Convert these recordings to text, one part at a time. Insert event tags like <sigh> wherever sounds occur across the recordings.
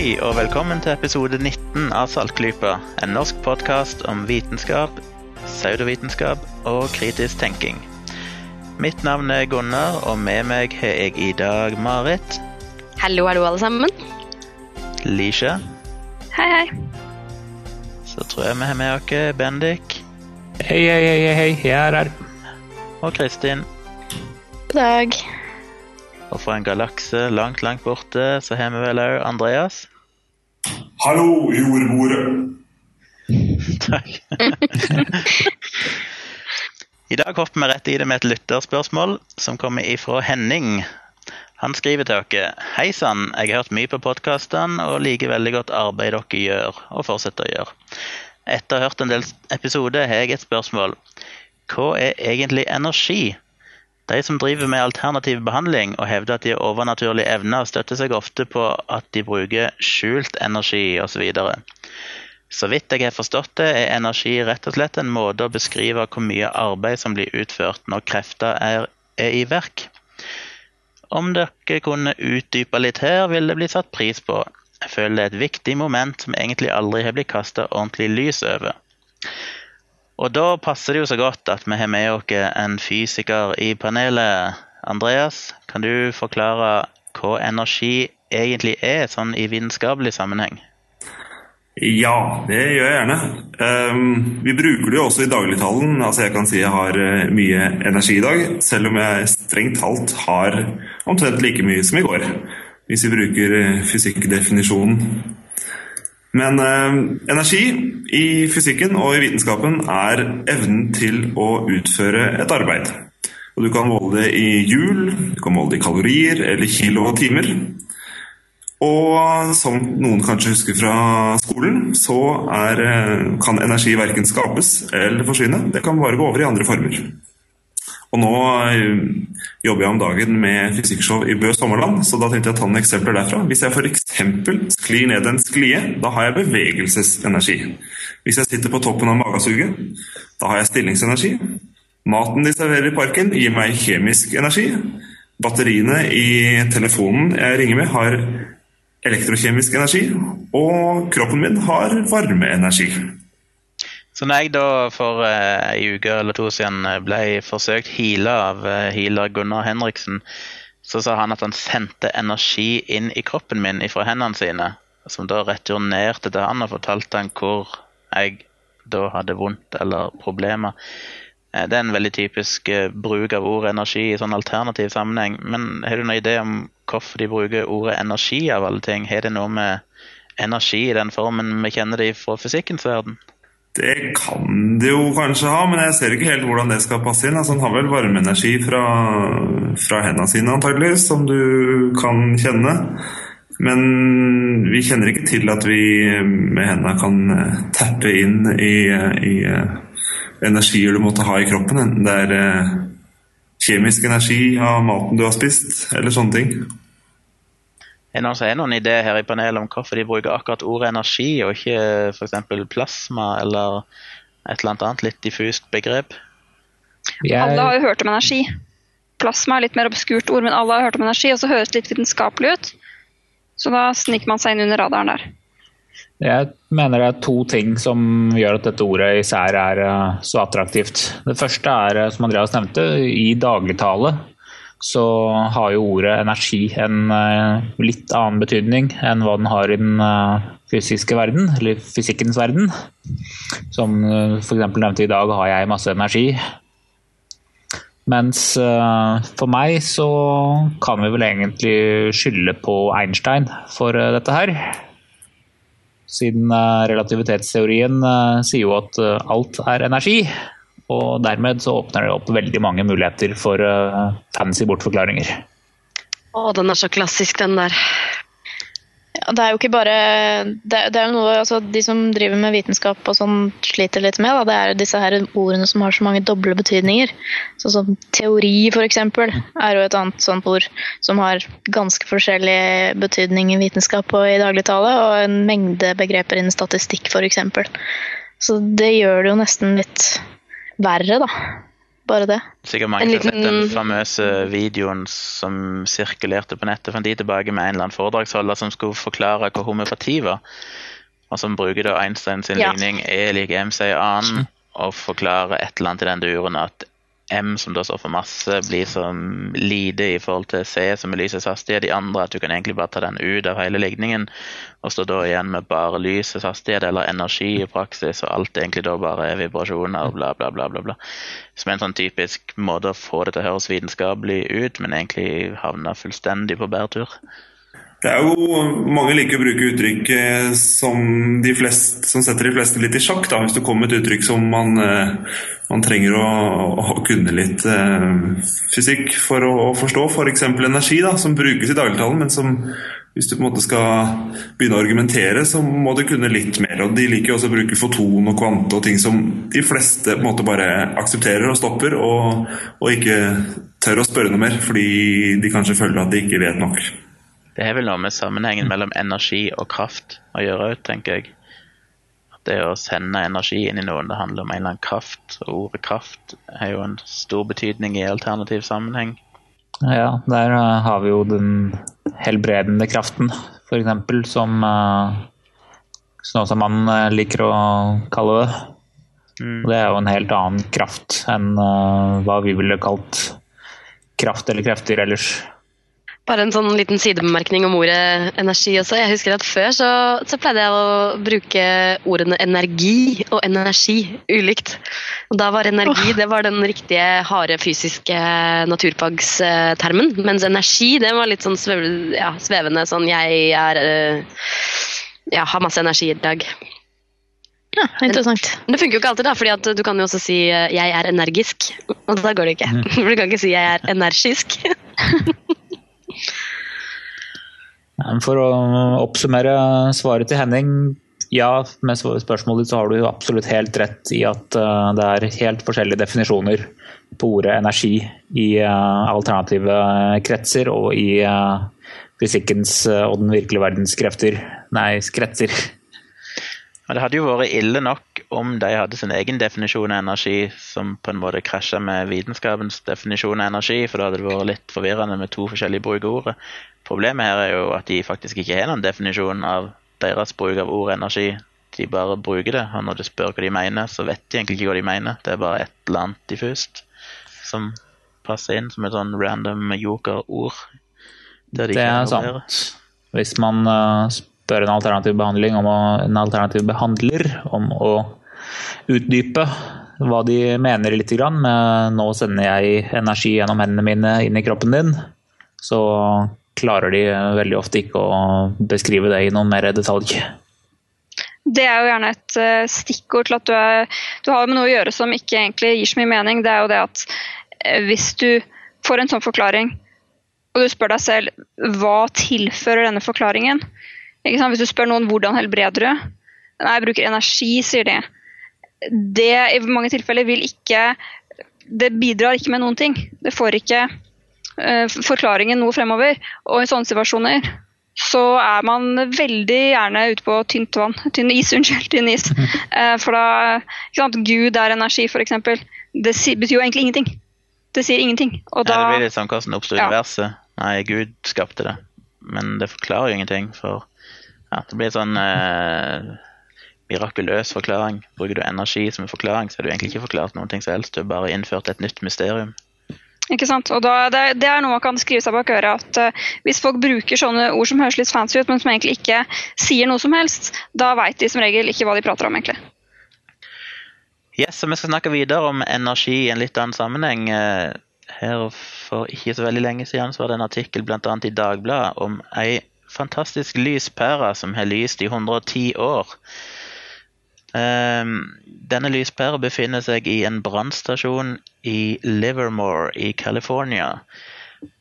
Hei og velkommen til episode 19 av Saltklypa, en norsk podkast om vitenskap, pseudovitenskap og kritisk tenking. Mitt navn er Gunnar, og med meg har jeg i dag Marit, Hallo, hallo, alle sammen. Lisha, Hei, hei. så tror jeg vi har med oss Bendik Hei, hei, hei, hei, hei, jeg er her. og Kristin. God dag. Og fra en galakse langt, langt borte så har vi vel òg Andreas. Hallo, jordmore. <laughs> Takk. I dag hopper vi rett i det med et lytterspørsmål som kommer ifra Henning. Han skriver til dere Hei sann, jeg har hørt mye på podkastene og liker veldig godt arbeidet dere gjør, og fortsetter å gjøre. Etter å ha hørt en del episoder har jeg et spørsmål. Hva er egentlig energi? De som driver med alternativ behandling og hevder at de har overnaturlige evner, støtter seg ofte på at de bruker skjult energi osv. Så så vidt jeg har forstått det, er energi rett og slett en måte å beskrive hvor mye arbeid som blir utført når krefter er, er i verk. Om dere kunne utdype litt her, vil det bli satt pris på. Jeg føler det er et viktig moment som egentlig aldri har blitt kasta ordentlig lys over. Og da passer det jo så godt at vi har med oss en fysiker i panelet. Andreas, kan du forklare hva energi egentlig er, sånn i vitenskapelig sammenheng? Ja, det gjør jeg gjerne. Um, vi bruker det jo også i dagligtalen. Altså jeg kan si jeg har eh, mye energi i dag, selv om jeg strengt talt har omtrent like mye som i går. Hvis vi bruker eh, fysikkdefinisjonen. Men eh, energi i fysikken og i vitenskapen er evnen til å utføre et arbeid. Og du kan måle det i hjul, du kan måle det i kalorier eller kilo og timer. Og som noen kanskje husker fra skolen, så er, eh, kan energi verken skapes eller forsvinne. Det kan bare gå over i andre former. Og nå eh, jobber jeg om dagen med fysikkshow i Bø Sommerland, så da tenkte jeg å ta noen eksempler derfra. Hvis jeg f.eks. sklir ned en sklie, da har jeg bevegelsesenergi. Hvis jeg sitter på toppen av magesuget, da har jeg stillingsenergi. Maten de serverer i parken, gir meg kjemisk energi. Batteriene i telefonen jeg ringer med, har elektrokjemisk energi. Og kroppen min har varmeenergi. Så når jeg da for eh, en uke eller to siden eh, ble forsøkt heala av eh, healer Gunnar Henriksen, så sa han at han sendte energi inn i kroppen min fra hendene sine, som da returnerte til han og fortalte han hvor jeg da hadde vondt eller problemer. Eh, Det er en veldig typisk bruk av ordet energi i sånn alternativ sammenheng. Men har du noen idé om hvorfor de bruker ordet energi av alle ting? Har det noe med energi i den formen vi kjenner det fra fysikkens verden? Det kan det jo kanskje ha, men jeg ser ikke helt hvordan det skal passe inn. Altså, han har vel varmeenergi fra, fra hendene sine, antageligvis, som du kan kjenne. Men vi kjenner ikke til at vi med hendene kan eh, tappe inn i, i eh, energier du måtte ha i kroppen, enten det er eh, kjemisk energi av maten du har spist, eller sånne ting. Er det noen idé her i panelet om hvorfor de bruker akkurat ordet energi, og ikke f.eks. plasma eller et eller annet annet litt diffust begrep? Alle har jo hørt om energi. Plasma er litt mer obskurt ord, men alle har hørt om energi, og så høres det litt vitenskapelig ut. Så da sniker man seg inn under radaren der. jeg mener det er to ting som gjør at dette ordet især er eh, så attraktivt. Det første er, eh, som Andreas nevnte, i dagligtale så har jo ordet energi en eh, litt annen betydning enn hva den har i den eh, fysiske verden, eller fysikkens verden. Som uh, f.eks. nevnte i dag har jeg masse energi. Mens eh, for meg så kan vi vel egentlig skylde på Einstein for eh, dette her. Siden eh, relativitetsteorien eh, sier jo at eh, alt er energi. Og dermed så åpner det opp veldig mange muligheter for uh, fancy bortforklaringer. Å, den er så klassisk, den der. Ja, det er jo ikke bare det, det er jo noe altså, De som driver med vitenskap og sånn sliter litt med, da, det er disse her ordene som har så mange doble betydninger. Sånn som teori, f.eks., er jo et annet sånt ord som har ganske forskjellig betydning i vitenskap og i dagligtale, og en mengde begreper innen statistikk, f.eks. Så det gjør det jo nesten litt verre, da. bare det. Sikkert mange En som har sett den famøse videoen som sirkulerte på nettet for en tid tilbake med en eller annen foredragsholder som skulle forklare hva homopati var. Og som bruker da Einstein sin Ja. ligning E lik MC annen og forklarer et eller annet i den duren at M, som da står for masse, blir som lite i forhold til C, som er lysets hastighet. De andre at du kan egentlig bare ta den ut av hele ligningen og stå da igjen med bare lysets hastighet eller energi i praksis, og alt egentlig da bare er vibrasjoner bla, bla, bla. bla, bla. Som er en sånn typisk måte å få det til å høres vitenskapelig ut, men egentlig havne fullstendig på bærtur. Det er jo Mange liker å bruke uttrykk eh, som, de flest, som setter de fleste litt i sjakk. Da. Hvis det kommer et uttrykk som man, eh, man trenger å, å kunne litt eh, fysikk for å, å forstå, f.eks. energi, da, som brukes i dagligtalen, men som hvis du på en måte skal begynne å argumentere, så må du kunne litt mer. og De liker også å bruke foton og kvante og ting som de fleste på en måte bare aksepterer og stopper, og, og ikke tør å spørre noe mer fordi de kanskje føler at de ikke vet nok. Det har vel noe med sammenhengen mellom energi og kraft å gjøre, tenker jeg. At det å sende energi inn i noen, det handler om en eller annen kraft. Og ordet kraft har jo en stor betydning i alternativ sammenheng. Ja, der eh, har vi jo den helbredende kraften, f.eks., som eh, Sånn som man eh, liker å kalle det. Mm. Det er jo en helt annen kraft enn hva vi ville kalt kraft eller krefter ellers. Bare en sånn liten sidebemerkning om ordet energi også. Jeg husker at Før så, så pleide jeg å bruke ordene energi og energi ulikt. Og Da var energi det var den riktige harde fysiske naturfagstermen. Mens energi det var litt sånn svevende, ja, svevende sånn jeg er eh, ja, har masse energi i dag. Ja, interessant. Men det funker jo ikke alltid, da, fordi at du kan jo også si eh, 'jeg er energisk'. Og da går det ikke. <laughs> For du kan ikke si 'jeg er energisk'. <laughs> For å oppsummere svaret til Henning. Ja, med spørsmålet ditt så har du absolutt helt rett i at eh, det er helt forskjellige definisjoner på ordet energi i eh, alternative kretser og i eh, fysikkens og den virkelige verdens krefter. Nei, kretser. Det hadde jo vært ille nok om de hadde sin egen definisjon av energi som på en måte krasja med vitenskapens definisjon av energi, for da hadde det vært litt forvirrende med to forskjellige bruk av ordet. Problemet her er jo at de faktisk ikke har noen definisjon av deres bruk av ordet energi. De bare bruker det, og når du spør hva de mener, så vet de egentlig ikke hva de mener. Det er bare et eller annet diffust som passer inn som et sånn random joker-ord. de Det er sant. Hvis man uh, spør en alternativ behandling om å, en alternativ behandler om å utdype hva de mener litt med 'nå sender jeg energi gjennom hendene mine inn i kroppen din', så klarer de veldig ofte ikke å beskrive det i noen mer detalj. Det er jo gjerne et eh, stikkord til at du, er, du har med noe å gjøre som ikke egentlig gir så mye mening. Det er jo det at eh, hvis du får en sånn forklaring, og du spør deg selv hva tilfører denne forklaringen? Hvis du spør noen hvordan helbreder du? Nei, jeg bruker energi, sier de. Det i mange tilfeller vil ikke Det bidrar ikke med noen ting. Det får ikke uh, forklaringen noe fremover. Og i sånne situasjoner så er man veldig gjerne ute på tynt vann. Tynn is, <laughs> unnskyld. Tynn is. Uh, For da ikke sant, Gud er energi, f.eks. Det si- betyr jo egentlig ingenting. Det sier ingenting. Og Ja, det blir litt sånn hvordan oppstod Ja. universet. Nei, Gud skapte det. Men det forklarer jo ingenting. For ja, det blir sånn eh, mirakuløs forklaring. Bruker du energi som en forklaring, så er du egentlig ikke forklart noen ting som helst. Du har bare innført et nytt mysterium. Ikke sant? Og da, det, det er noe man kan skrive seg bak øret. at uh, Hvis folk bruker sånne ord som høres litt fancy ut, men som egentlig ikke sier noe som helst, da veit de som regel ikke hva de prater om, egentlig. Yes, så Vi skal snakke videre om energi i en litt annen sammenheng. Eh, Her For ikke så veldig lenge siden så var det en artikkel bl.a. i Dagbladet om ei fantastisk lyspære som har lyst i 110 år. Ehm, Denne lyspæra befinner seg i en brannstasjon i Livermore i California.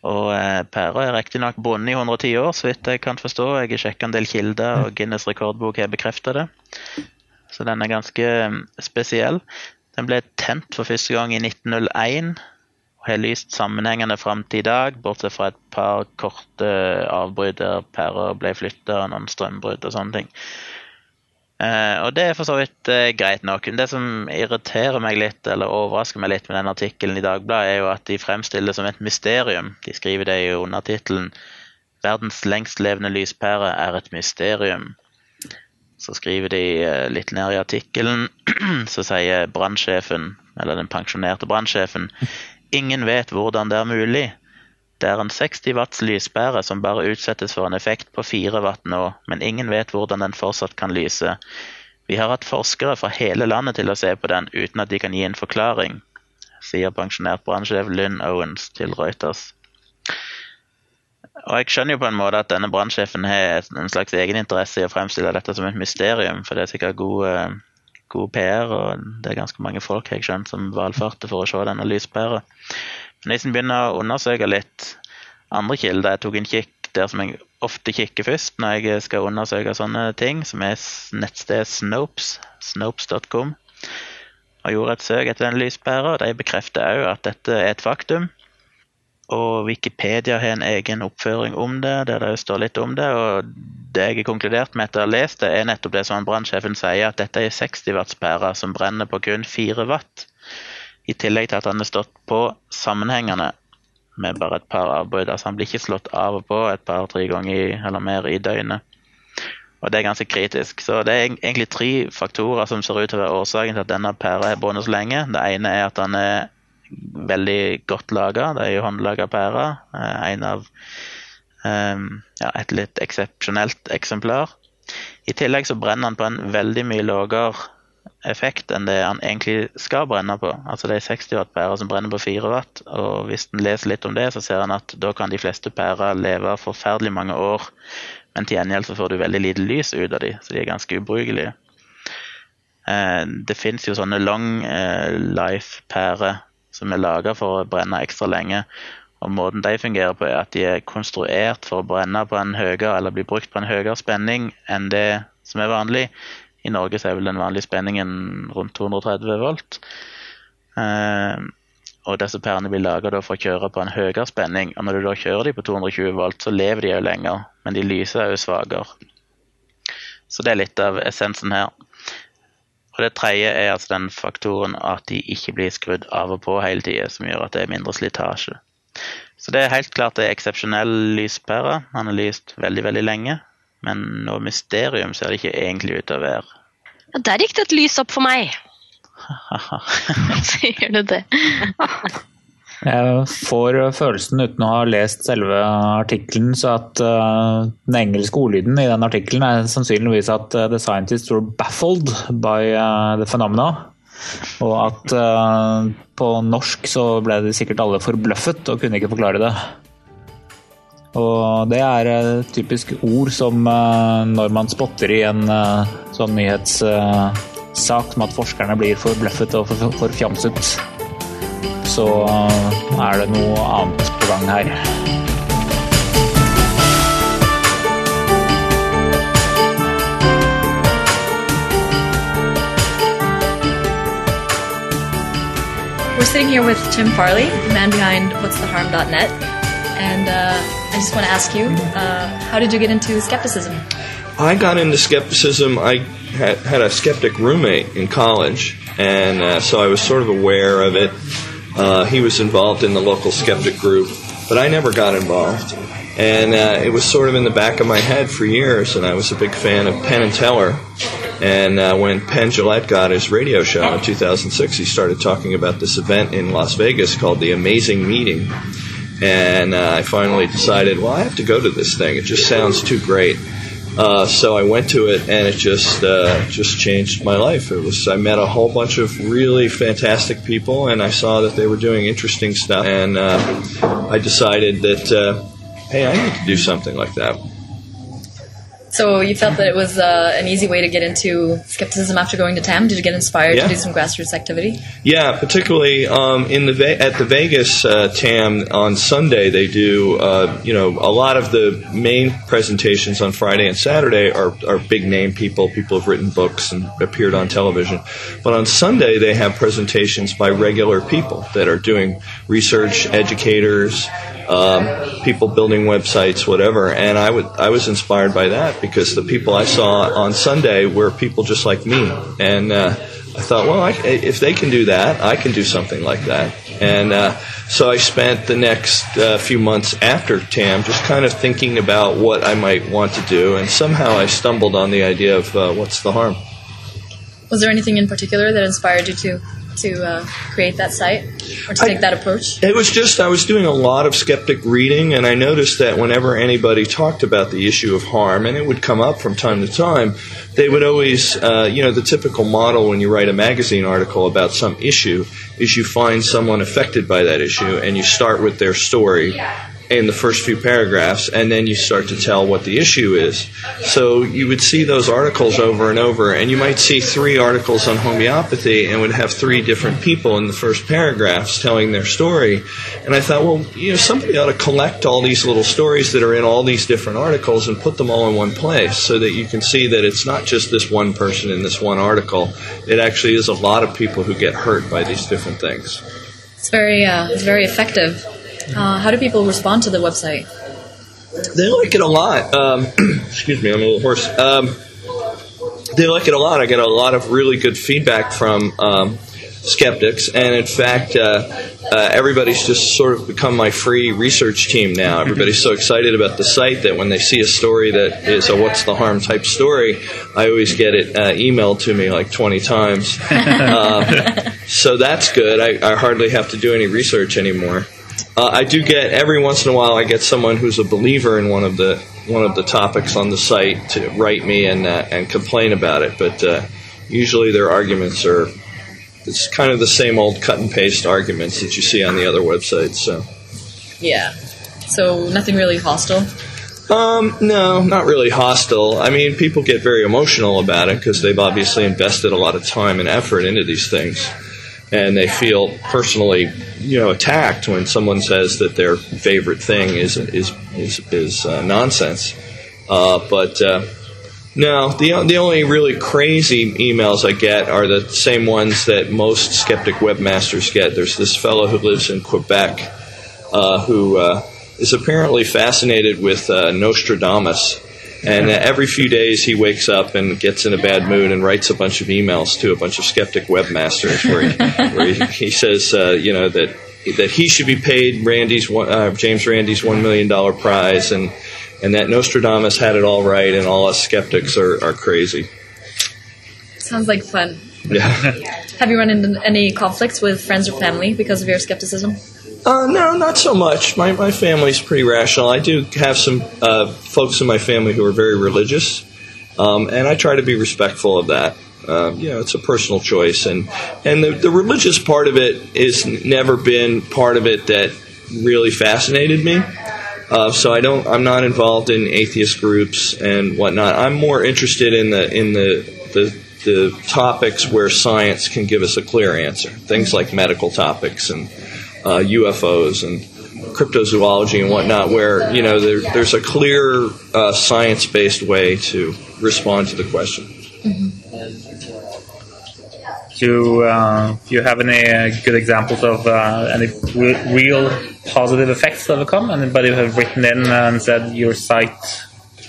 Og eh, pæra er riktignok bundet i 110 år, så vidt jeg kan forstå. Jeg har sjekka en del kilder, og Guinness rekordbok har bekrefta det. Så den er ganske mm, spesiell. Den ble tent for første gang i 1901 og har lyst sammenhengende fram til i dag, bortsett fra et par korte avbrudd der pærer ble flytta noen strømbrudd og sånne ting. Eh, og det er for så vidt uh, greit nok. Det som irriterer meg litt, eller overrasker meg litt med den artikkelen i Dagbladet, er jo at de fremstiller det som et mysterium. De skriver det i undertittelen 'Verdens lengstlevende lyspære er et mysterium'. Så skriver de uh, litt ned i artikkelen, <clears throat> så sier brannsjefen, eller den pensjonerte brannsjefen, <laughs> 'Ingen vet hvordan det er mulig'. Det er en 60 watts lyspære som bare utsettes for en effekt på 4 watt nå, men ingen vet hvordan den fortsatt kan lyse. Vi har hatt forskere fra hele landet til å se på den uten at de kan gi en forklaring, sier pensjonert brannsjef Lynn Owens til Reuters. Og Jeg skjønner jo på en måte at denne brannsjefen har en slags egeninteresse i å fremstille dette som et mysterium, for det er sikkert god, god PR, og det er ganske mange folk jeg skjønt, som valfarter for å se denne lyspæra. Men en begynner å undersøke litt andre kilder Jeg tok en kikk der som jeg ofte kikker først når jeg skal undersøke sånne ting, som er nettstedet Snopes, snopes.com. Og gjorde et søk etter den lyspæra, og de bekrefter òg at dette er et faktum. Og Wikipedia har en egen oppføring om det, der det står litt om det. Og det jeg har konkludert med etter å ha lest det, er nettopp det som brannsjefen sier, at dette er 60 watts-pærer som brenner på kun 4 watt. I tillegg til at han har stått på sammenhengende med bare et par avbrudd. Altså han blir ikke slått av og på et par-tre ganger eller mer i døgnet. Og det er ganske kritisk. Så det er egentlig tre faktorer som ser ut til å være årsaken til at denne pæra har brunnet så lenge. Det ene er at han er veldig godt laga. Det er jo håndlaga pære. Eh, en av um, ja, et litt eksepsjonelt eksemplar. I tillegg så brenner han på en veldig mye lavere effekt enn det han egentlig skal brenne på. Altså det er 60 watt pærer som brenner på 4 watt, og hvis en leser litt om det, så ser en at da kan de fleste pærer leve forferdelig mange år, men til gjengjeld så får du veldig lite lys ut av de, så de er ganske ubrukelige. Eh, det fins jo sånne long eh, life-pærer som er laga for å brenne ekstra lenge. Og måten de fungerer på, er at de er konstruert for å brenne på en høyere, eller bli brukt på en høyere spenning enn det som er vanlig. I Norge så er vel den vanlige spenningen rundt 230 volt. Eh, og disse pærene blir laga for å kjøre på en høyere spenning. Og når du da kjører de på 220 volt, så lever de jo lenger, men de lyser jo svakere. Så det er litt av essensen her. Og det tredje er altså den faktoren at de ikke blir skrudd av og på hele tida, som gjør at det er mindre slitasje. Så det er helt klart det er eksepsjonell lyspære. Han har lyst veldig, veldig lenge. Men noe mysterium ser det ikke egentlig ut til å være. Ja, der gikk det et lys opp for meg. <laughs> Sier du det? Jeg får følelsen, uten å ha lest selve artikkelen, så at uh, den engelske ordlyden i den artikkelen er sannsynligvis at uh, the scientists were baffled by uh, the phenomena. Og at på norsk så ble de sikkert alle forbløffet og kunne ikke forklare det. Og det er et typisk ord som når man spotter i en sånn nyhetssak som at forskerne blir forbløffet og forfjamset, så er det noe annet på gang her. We're sitting here with Tim Farley, the man behind what'stheharm.net. And uh, I just want to ask you, uh, how did you get into skepticism? I got into skepticism. I had, had a skeptic roommate in college, and uh, so I was sort of aware of it. Uh, he was involved in the local skeptic group, but I never got involved. And uh, it was sort of in the back of my head for years, and I was a big fan of Penn and Teller. And uh, when Penn Gillette got his radio show in 2006, he started talking about this event in Las Vegas called the Amazing Meeting. And uh, I finally decided, well, I have to go to this thing. It just sounds too great. Uh, so I went to it, and it just uh, just changed my life. It was I met a whole bunch of really fantastic people, and I saw that they were doing interesting stuff, and uh, I decided that uh, hey, I need to do something like that. So you felt that it was uh, an easy way to get into skepticism after going to TAM? Did you get inspired Yeah. to do some grassroots activity? Yeah, particularly um, in the Ve- at the Vegas uh, TAM on Sunday, they do uh, you know a lot of the main presentations on Friday and Saturday are, are big name people. People have written books and appeared on television, but on Sunday they have presentations by regular people that are doing research, educators. Um, people building websites, whatever. And I would I was inspired by that because the people I saw on Sunday were people just like me, and uh, I thought, well, I, if they can do that, I can do something like that. And uh, so I spent the next uh, few months after TAM just kind of thinking about what I might want to do, and somehow I stumbled on the idea of uh, what's the harm. Was there anything in particular that inspired you to to uh, create that site or to I- take that approach? It was just I was doing a lot of skeptic reading, and I noticed that whenever anybody talked about the issue of harm, and it would come up from time to time, they would always, uh, you know, the typical model when you write a magazine article about some issue is you find someone affected by that issue, and you start with their story in the first few paragraphs, and then you start to tell what the issue is. So you would see those articles over and over, and you might see three articles on homeopathy and would have three different people in the first paragraphs telling their story. And I thought, well, you know, somebody ought to collect all these little stories that are in all these different articles and put them all in one place so that you can see that it's not just this one person in this one article. It actually is a lot of people who get hurt by these different things. It's very uh, it's very effective. Uh, how do people respond to the website? They like it a lot. Um, <clears throat> excuse me, I'm a little hoarse. Um, they like it a lot. I get a lot of really good feedback from um, skeptics, and in fact, uh, uh, everybody's just sort of become my free research team now. <laughs> Everybody's so excited about the site that when they see a story that is a "What's the harm" type story, I always get it uh, emailed to me like 20 times. Uh, <laughs> so that's good. I, I hardly have to do any research anymore. Uh, I do get every once in a while. I get someone who's a believer in one of the one of the topics on the site to write me and uh, and complain about it. But uh, usually their arguments are it's kind of the same old cut and paste arguments that you see on the other websites. So Yeah. So nothing really hostile. um, no, not really hostile. I mean, people get very emotional about it because they've obviously invested a lot of time and effort into these things. And they feel personally, you know, attacked when someone says that their favorite thing is is is, is uh, nonsense. Uh, but uh, no, the the only really crazy emails I get are the same ones that most skeptic webmasters get. There's this fellow who lives in Quebec uh, who uh, is apparently fascinated with uh, Nostradamus. And uh, every few days he wakes up and gets in a bad mood and writes a bunch of emails to a bunch of skeptic webmasters where he, <laughs> where he, he says, uh, you know, that that he should be paid Randy's one, uh, James Randy's one million dollar prize, and and that Nostradamus had it all right, and all us skeptics are, are crazy. Sounds like fun. Yeah. <laughs> Have you run into any conflicts with friends or family because of your skepticism? Uh, no, not so much. My, my family's pretty rational. I do have some uh, folks in my family who are very religious, um, and I try to be respectful of that. Um, you know, it's a personal choice, and and the, the religious part of it has never been part of it that really fascinated me. Uh, so I don't. I'm not involved in atheist groups and whatnot. I'm more interested in the in the the the topics where science can give us a clear answer. Things like medical topics and uh, UFOs and cryptozoology and whatnot, where you know there, there's a clear uh, science-based way to respond to the question. Do uh, do you have any uh, good examples of uh, any re- real positive effects that have come? Anybody who have written in and said your site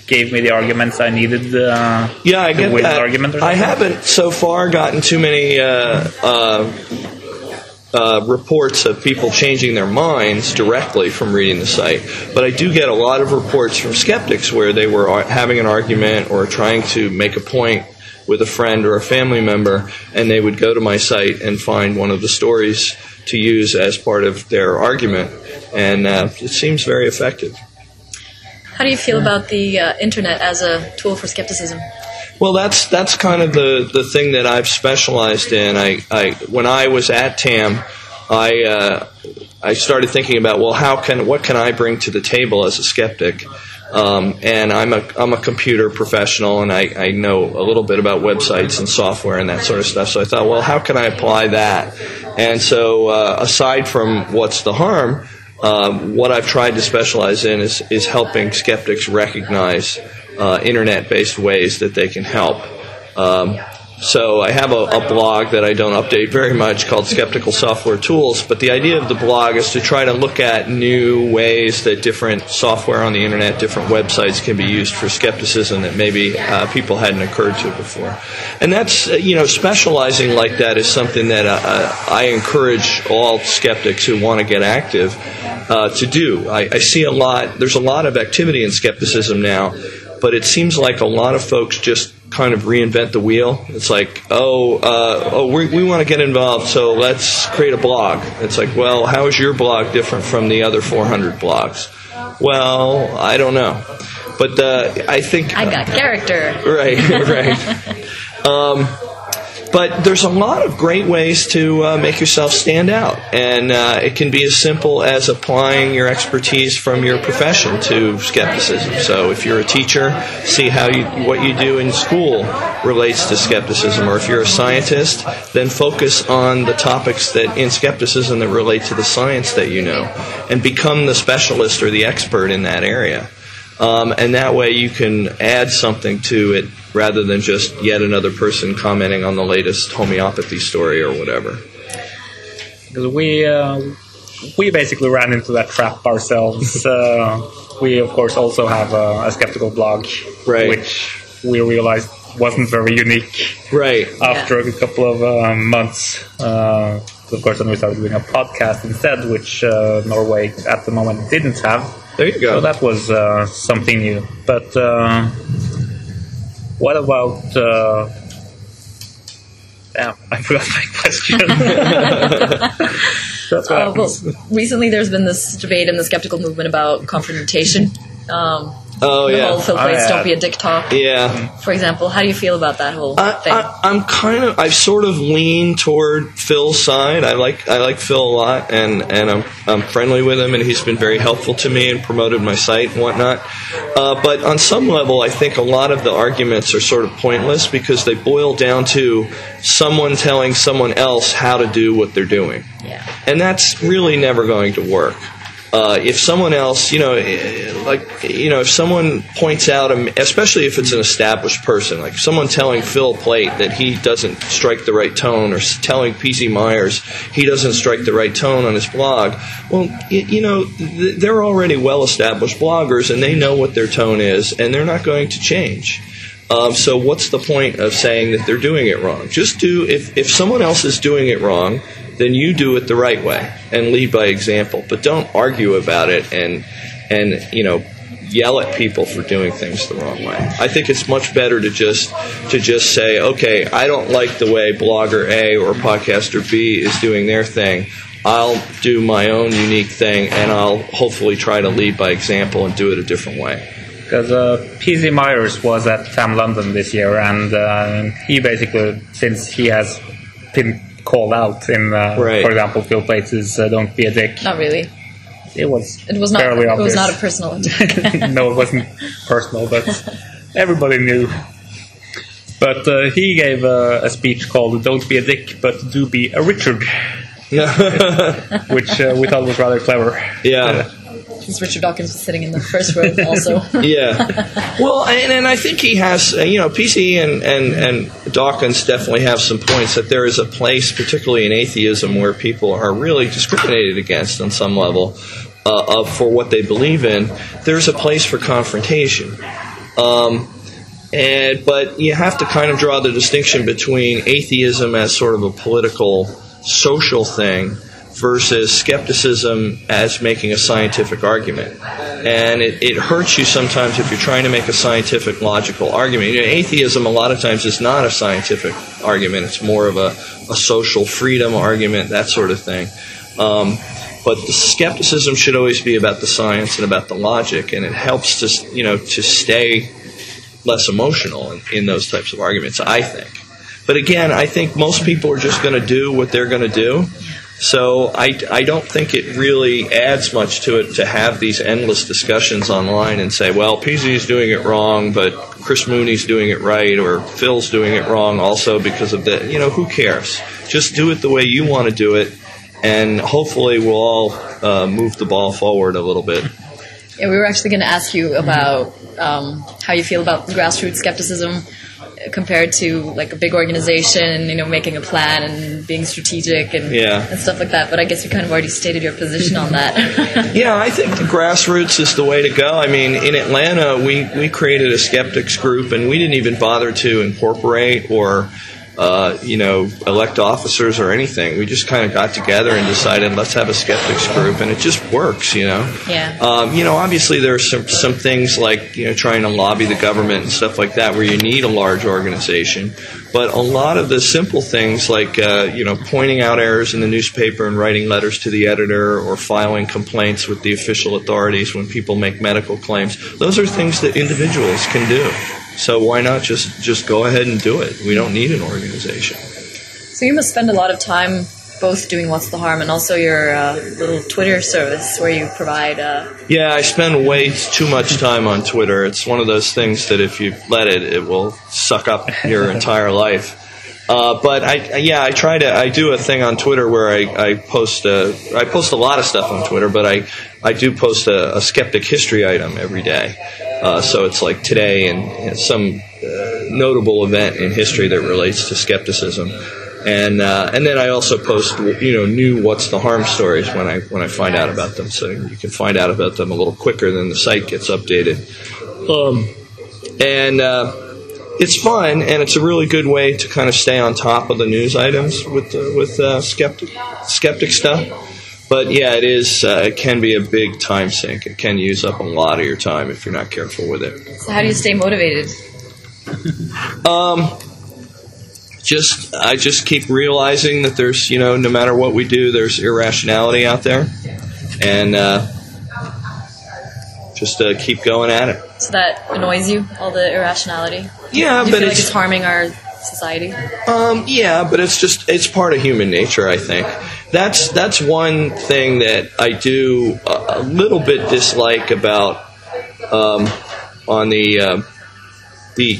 gave me the arguments I needed? Uh, Yeah, I get that. argument or I haven't so far gotten too many uh, uh, uh, reports of people changing their minds directly from reading the site, but I do get a lot of reports from skeptics where they were having an argument or trying to make a point with a friend or a family member, and they would go to my site and find one of the stories to use as part of their argument, and uh, it seems very effective. How do you feel about the uh, internet as a tool for skepticism? Well, that's that's kind of the, the thing that I've specialized in. I, I when I was at TAM, I uh, I started thinking about well, how can what can I bring to the table as a skeptic? Um, and I'm a I'm a computer professional, and I, I know a little bit about websites and software and that sort of stuff. So I thought, well, how can I apply that? And so, uh, aside from what's the harm, um, what I've tried to specialize in is, is helping skeptics recognize uh, internet based ways that they can help. Um, So I have a, a blog that I don't update very much called Skeptical Software Tools. But the idea of the blog is to try to look at new ways that different software on the internet, different websites can be used for skepticism that maybe uh, people hadn't occurred to before. And that's, uh, you know, specializing like that is something that uh, I encourage all skeptics who want to get active uh, to do. I, I see a lot, there's a lot of activity in skepticism now, but it seems like a lot of folks just kind of reinvent the wheel. It's like, oh, uh, oh, we, we want to get involved, so let's create a blog. It's like, well, how is your blog different from the other 400 blogs? Well, I don't know, but uh, I think I got character. right, <laughs> right. <laughs> Um, but there's a lot of great ways to uh, make yourself stand out, and uh, it can be as simple as applying your expertise from your profession to skepticism. So, if you're a teacher, see how you, what you do in school relates to skepticism, or if you're a scientist, then focus on the topics that in skepticism that relate to the science that you know, and become the specialist or the expert in that area. Um, and that way you can add something to it rather than just yet another person commenting on the latest homeopathy story or whatever. Because we uh, we basically ran into that trap ourselves. <laughs> uh, we of course also have a, a skeptical blog, Right. which we realized wasn't very unique Right. after a couple of uh, months. Uh, of course, then we started doing a podcast instead, which uh, Norway at the moment didn't have. There you go. So that was uh, something new. But uh, what about? Uh, damn, <laughs> I forgot my question. <laughs> That's what Uh, well, recently there's been this debate in the skeptical movement about confrontation. Um, Oh the yeah. whole Phil Plate's yeah. "Don't be a dick" talk, Yeah. for example. How do you feel about that whole I, thing? I, I'm kind of. I've sort of leaned toward Phil's side. I like. I like Phil a lot, and and I'm I'm friendly with him, and he's been very helpful to me and promoted my site and whatnot. Uh, but on some level, I think a lot of the arguments are sort of pointless because they boil down to someone telling someone else how to do what they're doing. yeah. and that's really never going to work. Uh, if someone else, you know, like, you know, if someone points out, especially if it's an established person, like someone telling Phil Plate that he doesn't strike the right tone, or telling PC Myers he doesn't strike the right tone on his blog, well, you know, they're already well established bloggers and they know what their tone is, and they're not going to change. Um, so what's the point of saying that they're doing it wrong? Just do if if someone else is doing it wrong, then you do it the right way and lead by example. But don't argue about it and and you know yell at people for doing things the wrong way. I think it's much better to just to just say, okay, I don't like the way blogger A or podcaster B is doing their thing. I'll do my own unique thing, and I'll hopefully try to lead by example and do it a different way. Because uh, PZ Myers was at FAM London this year, and uh, he basically, since he has been called out in, uh, Right. for example, Phil Plates' uh, "Don't Be a Dick," Not really. it was It was not. fairly It was not a personal <laughs> attack. no, it wasn't personal, but everybody knew. But uh, he gave uh, a speech called "Don't Be a Dick, but Do Be a Richard," <laughs> which uh, we thought was rather clever. yeah. Since Richard Dawkins was sitting in the first row, also. <laughs> Yeah. Well, and, and I think he has, uh, you know, PC and, and, and Dawkins definitely have some points that there is a place, particularly in atheism, where people are really discriminated against on some level uh, of, for what they believe in. There's a place for confrontation. Um, and but you have to kind of draw the distinction between atheism as sort of a political, social thing versus skepticism as making a scientific argument. And it, it hurts you sometimes if you're trying to make a scientific, logical argument. You know, atheism, a lot of times, is not a scientific argument, it's more of a, a social freedom argument, that sort of thing. Um, but the skepticism should always be about the science and about the logic, and it helps to, you know, to stay less emotional in, in those types of arguments, I think. But again, I think most people are just going to do what they're going to do. So I, I don't think it really adds much to it to have these endless discussions online and say, well, PZ's doing it wrong, but Chris Mooney's doing it right, or Phil's doing it wrong also because of the, you know, who cares? Just do it the way you want to do it, and hopefully we'll all uh, move the ball forward a little bit. Yeah, we were actually going to ask you about um, how you feel about grassroots skepticism. Compared to like a big organization, you know, making a plan and being strategic and, Yeah. and stuff like that. But I guess you kind of already stated your position on that. <laughs> Yeah, I think the grassroots is the way to go. I mean, in Atlanta, we, we created a skeptics group, and we didn't even bother to incorporate or, uh, you know, elect officers or anything. We just kind of got together and decided let's have a skeptics group, and it just works, you know. yeah. Um, you know, obviously there are some some things like you know trying to lobby the government and stuff like that where you need a large organization. But a lot of the simple things like uh, you know pointing out errors in the newspaper and writing letters to the editor or filing complaints with the official authorities when people make medical claims, those are things that individuals can do. So why not just just go ahead and do it? We don't need an organization. So you must spend a lot of time both doing What's the Harm and also your uh, little Twitter service where you provide. Uh, Yeah, I spend way too much time on Twitter. It's one of those things that if you let it, it will suck up your <laughs> entire life. Uh, but I, yeah, I try to. I do a thing on Twitter where I, I post. A, I post a lot of stuff on Twitter, but I, I do post a, a skeptic history item every day. Uh, so it's like today and, and some uh, notable event in history that relates to skepticism. And uh, and then I also post you know new what's the harm stories when I when I find out about them, so you can find out about them a little quicker than the site gets updated. Um, and uh, it's fun, and it's a really good way to kind of stay on top of the news items with uh, with uh, skeptic skeptic stuff. But yeah, it is. Uh, it can be a big time sink. It can use up a lot of your time if you're not careful with it. so how do you stay motivated? Um, just I just keep realizing that there's you know no matter what we do, there's irrationality out there, and uh, just uh, keep going at it. So that annoys you, all the irrationality? Yeah, but feel like it's it's harming our society? Um, yeah, but it's just it's part of human nature. I think that's that's one thing that I do a, a little bit dislike about um, on the uh, the.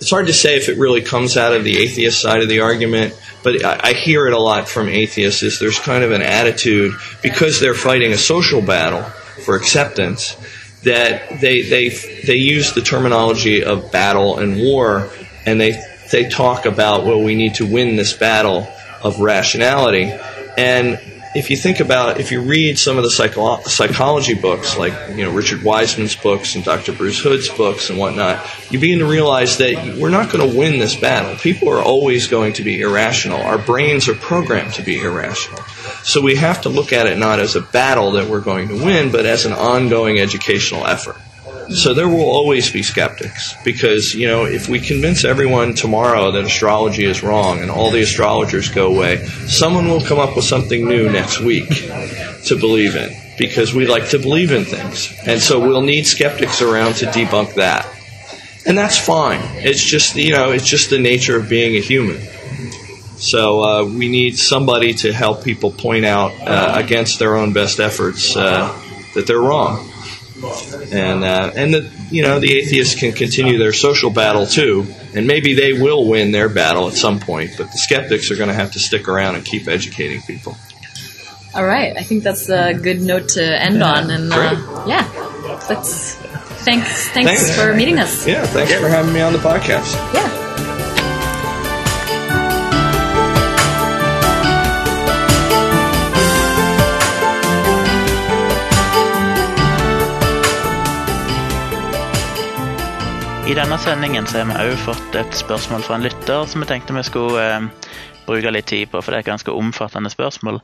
It's hard to say if it really comes out of the atheist side of the argument, but I, I hear it a lot from atheists. Is there's kind of an attitude because they're fighting a social battle for acceptance that they they they use the terminology of battle and war, and they they talk about well we need to win this battle of rationality, and if you think about if you read some of the psycho- psychology books like you know Richard Wiseman's books and Dr. Bruce Hood's books and whatnot, you begin to realize that we're not going to win this battle. People are always going to be irrational. Our brains are programmed to be irrational. So we have to look at it not as a battle that we're going to win, but as an ongoing educational effort. So there will always be skeptics because, you know, if we convince everyone tomorrow that astrology is wrong and all the astrologers go away, someone will come up with something new next week to believe in because we like to believe in things. And so we'll need skeptics around to debunk that. And that's fine. It's just, you know, it's just the nature of being a human. So uh, we need somebody to help people point out uh, against their own best efforts uh, that they're wrong, and uh, and that you know the atheists can continue their social battle too, and maybe they will win their battle at some point. But the skeptics are going to have to stick around and keep educating people. All right, I think that's a good note to end on. And uh, yeah, let's thanks, thanks Thanks. for meeting us. Yeah, thanks for having me on the podcast. Yeah. I denne sendingen så har vi òg fått et spørsmål fra en lytter som vi tenkte vi skulle eh, bruke litt tid på, for det er et ganske omfattende spørsmål.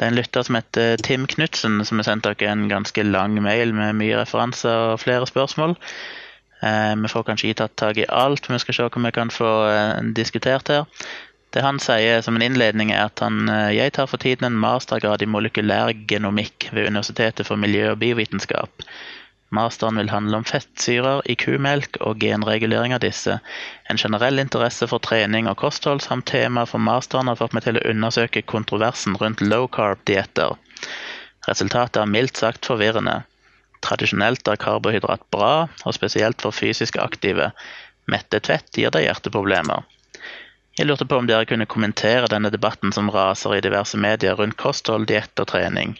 Det er en lytter som heter Tim Knutsen, som har sendt dere en ganske lang mail med mye referanser og flere spørsmål. Eh, vi får kanskje ikke tatt tak i alt, men vi skal se hva vi kan få eh, diskutert her. Det han sier som en innledning, er at han, eh, jeg tar for tiden en mastergrad i molekylær genomikk ved Universitetet for miljø- og biovitenskap. Masteren vil handle om fettsyrer i kumelk og genregulering av disse. En generell interesse for trening og kosthold samt tema for masteren har fått meg til å undersøke kontroversen rundt low carb-dietter. Resultatet er mildt sagt forvirrende. Tradisjonelt er karbohydrat bra, og spesielt for fysisk aktive. Mettet fett gir deg hjerteproblemer. Jeg lurte på om dere kunne kommentere denne debatten som raser i diverse medier rundt kosthold, diett og trening.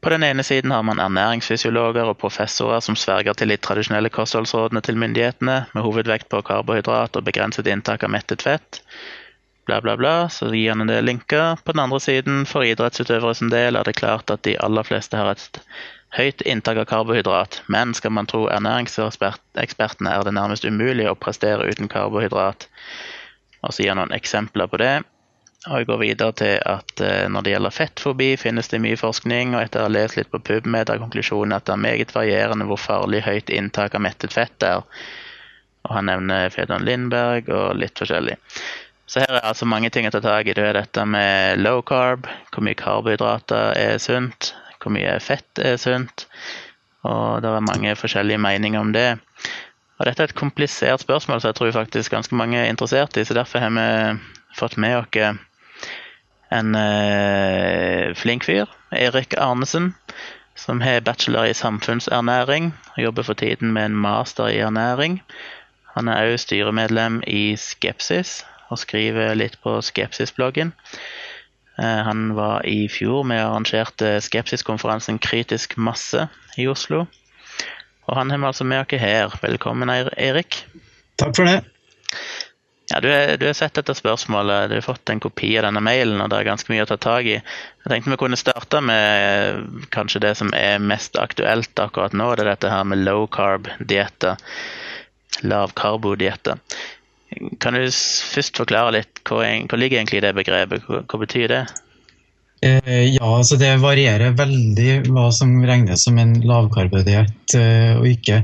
På den ene siden har man ernæringsfysiologer og professorer som sverger til de tradisjonelle kostholdsrådene til myndighetene, med hovedvekt på karbohydrat og begrenset inntak av mettet fett. Bla, bla, bla, så gir han en del linker. På den andre siden, for idrettsutøvere sin del, er det klart at de aller fleste har et høyt inntak av karbohydrat, men skal man tro ernæringsekspertene, er det nærmest umulig å prestere uten karbohydrat. Og så gir han noen eksempler på det. Og jeg går videre til at eh, når det gjelder fettfobi, finnes det mye forskning, og etter å ha lest litt på PubMed er konklusjonen at det er meget varierende hvor farlig høyt inntak av mettet fett er. Og han nevner Fedon Lindberg og litt forskjellig. Så her er altså mange ting å ta tak i. Det er dette med low carb, hvor mye karbohydrater er sunt, hvor mye fett er sunt. Og det er mange forskjellige meninger om det. Og dette er et komplisert spørsmål, som jeg tror faktisk ganske mange er interessert i. Så derfor har vi fått med oss en eh, flink fyr, Erik Arnesen, som har bachelor i samfunnsernæring og jobber for tiden med en master i ernæring. Han er òg styremedlem i Skepsis og skriver litt på Skepsis-bloggen. Eh, han var i fjor med og arrangerte Skepsis-konferansen Kritisk masse i Oslo. Og han har vi altså med oss her. Velkommen, Erik. Takk for det. Ja, du, du har sett dette spørsmålet, du har fått en kopi av denne mailen, og det er ganske mye å ta tak i. Jeg tenkte vi kunne starte med kanskje det som er mest aktuelt akkurat nå. Det er dette her med low carb-dietter. Lavkarbodietter. Kan du først forklare litt hva, hva ligger egentlig i det begrepet? Hva, hva betyr det? Eh, ja, altså det varierer veldig hva som regnes som en lavkarbodiett eh, og ikke.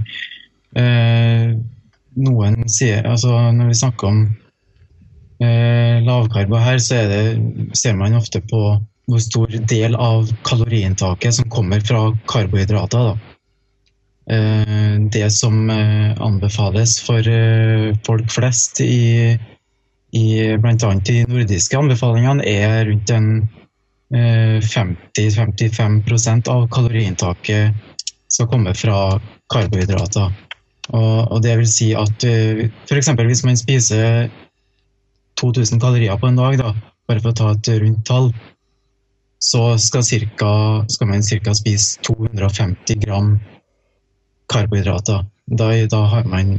Noen sier altså Når vi snakker om eh, lavkarbo her, så det, ser man ofte på hvor stor del av kaloriinntaket som kommer fra karbohydrater. Eh, det som eh, anbefales for eh, folk flest i, i bl.a. de nordiske anbefalingene, er rundt en 50-55 eh, av kaloriinntaket som kommer fra karbohydrater. Og, og det vil si at uh, f.eks. hvis man spiser 2000 kalorier på en dag, da, bare for å ta et rundt tall, så skal, cirka, skal man ca. spise 250 gram karbohydrater. Da, da, man,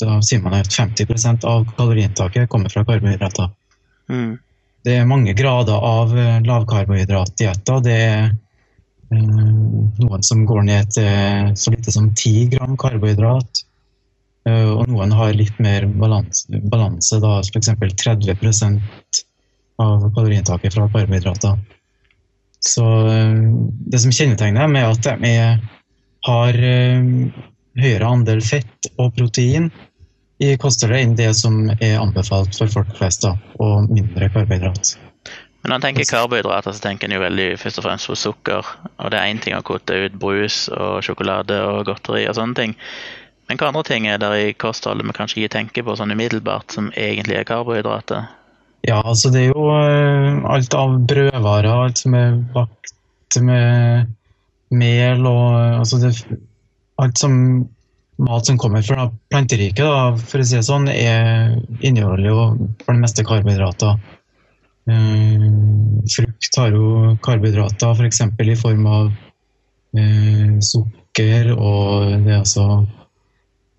da, sier man at 50% av kaloriinntaket kommer fra karbohydrater. Mm. Det er mange grader av eh, lavkarbohydratdietter. Det er Eh, noen som går ned til så lite som 10 gram karbohydrat. Eh, og noen har litt mer balanse, balanse da f.eks. 30% av kaloriinntaket fra karbohydrater. Så eh, det som kjennetegner dem, er at de har høyere andel fett og protein i kostholdet enn det som er anbefalt for folk flest, da, og mindre karbohydrat. Men når en tenker karbohydrater, så tenker en jo veldig først og fremst på sukker. Og det er én ting å kutte ut brus og sjokolade og godteri og sånne ting. Men hva andre ting er der i kostholdet vi kanskje ikke tenker på sånn umiddelbart, som egentlig er karbohydrater? Ja, altså det er jo uh, alt av brødvarer, alt som er bakt med mel og uh, altså det, Alt som mat som kommer fra planteriket, da, for å si det sånn, er inneholder jo for det meste karbohydrater. Eh, frukt har jo karbohydrater, f.eks. For i form av eh, sukker, og det er altså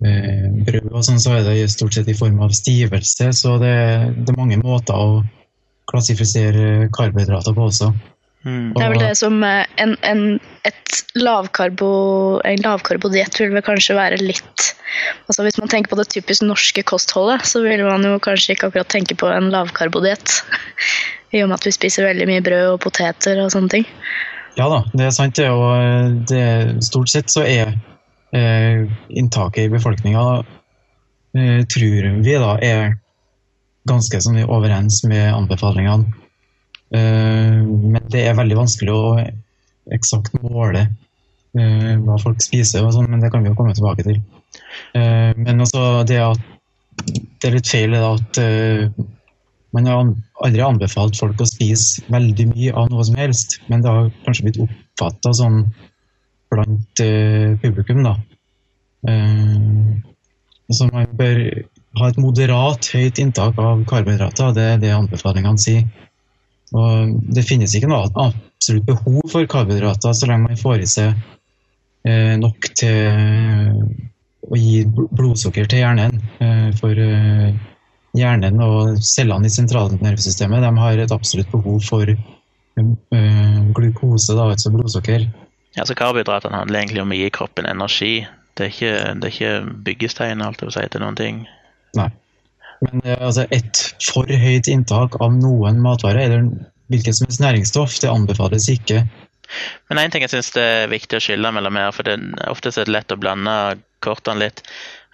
eh, brød og sånn, så er det stort sett i form av stivelse. Så det, det er mange måter å klassifisere karbohydrater på også. Mm. Det er vel det som en, en, et lavkarbo, en lavkarbodiett vil vel kanskje være litt altså Hvis man tenker på det typisk norske kostholdet, så vil man jo kanskje ikke akkurat tenke på en lavkarbodiett. <laughs> I og med at vi spiser veldig mye brød og poteter og sånne ting. Ja da, det er sant. Og det, stort sett så er eh, inntaket i befolkninga eh, tror vi da er ganske sånn overens med anbefalingene. Eh, men det er veldig vanskelig å eksakt måle eh, hva folk spiser, og sånn, men det kan vi jo komme tilbake til. Eh, men altså det at det er litt feil at man har aldri anbefalt folk å spise veldig mye av noe som helst, men det har kanskje blitt oppfatta sånn blant publikum, da. Så man bør ha et moderat høyt inntak av karbohydrater, det er det anbefalingene sier. Og det finnes ikke noe absolutt behov for karbohydrater så lenge man får i seg eh, nok til å gi blodsukker til hjernen. Eh, for eh, hjernen og cellene i sentralnervesystemet de har et absolutt behov for eh, glukose, da, altså blodsukker. Ja, så Karbohydratene handler egentlig om å gi kroppen energi. Det er ikke, det er ikke byggestein si, til noen ting. Nei. Men eh, altså, et for høyt inntak av noen matvarer, eller hvilket som helst næringsstoff, det anbefales ikke. Men en ting jeg syns det er viktig å skille mellom her, for det, ofte så er lett å blande kortene litt.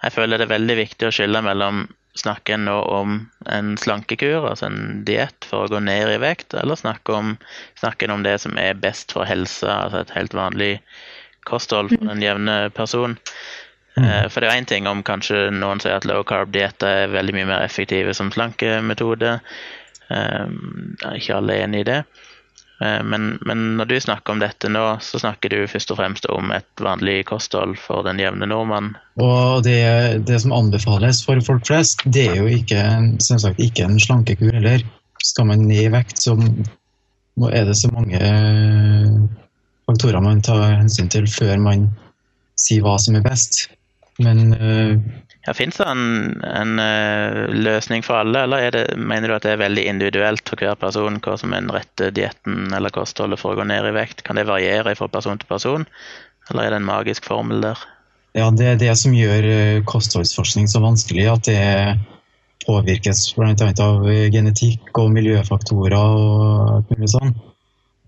Jeg føler det er veldig viktig å skille mellom snakke nå om en slankekur, altså en diett for å gå ned i vekt, eller snakke om, snakke om det som er best for helsa, altså et helt vanlig kosthold for den jevne person. Eh, For det er én ting om kanskje noen sier at low carb-dietter er veldig mye mer effektive som slankemetode. Eh, Ikke alle er enig i det. Eh, Men, men når du snakker om dette nå, så snakker du først og fremst om et vanlig kosthold for den jevne nordmann. Og det, det som anbefales for folk flest, det er jo ikke, en- sagt, ikke en slankekur heller. Skal man ned i vekt, så er det så mange eh, faktorer man tar hensyn til før man sier hva som er best. Men uh, Ja, Fins det en, en uh, løsning for alle, eller er det, mener du at det er veldig individuelt for hver person hva som er den rette dietten eller kostholdet for å gå ned i vekt? Kan det variere fra person til person, eller er det en magisk formel der? ja, det er det som gjør eh, kostholdsforskning så vanskelig, at det påvirkes bl.a. av genetikk og miljøfaktorer og mulig sånn.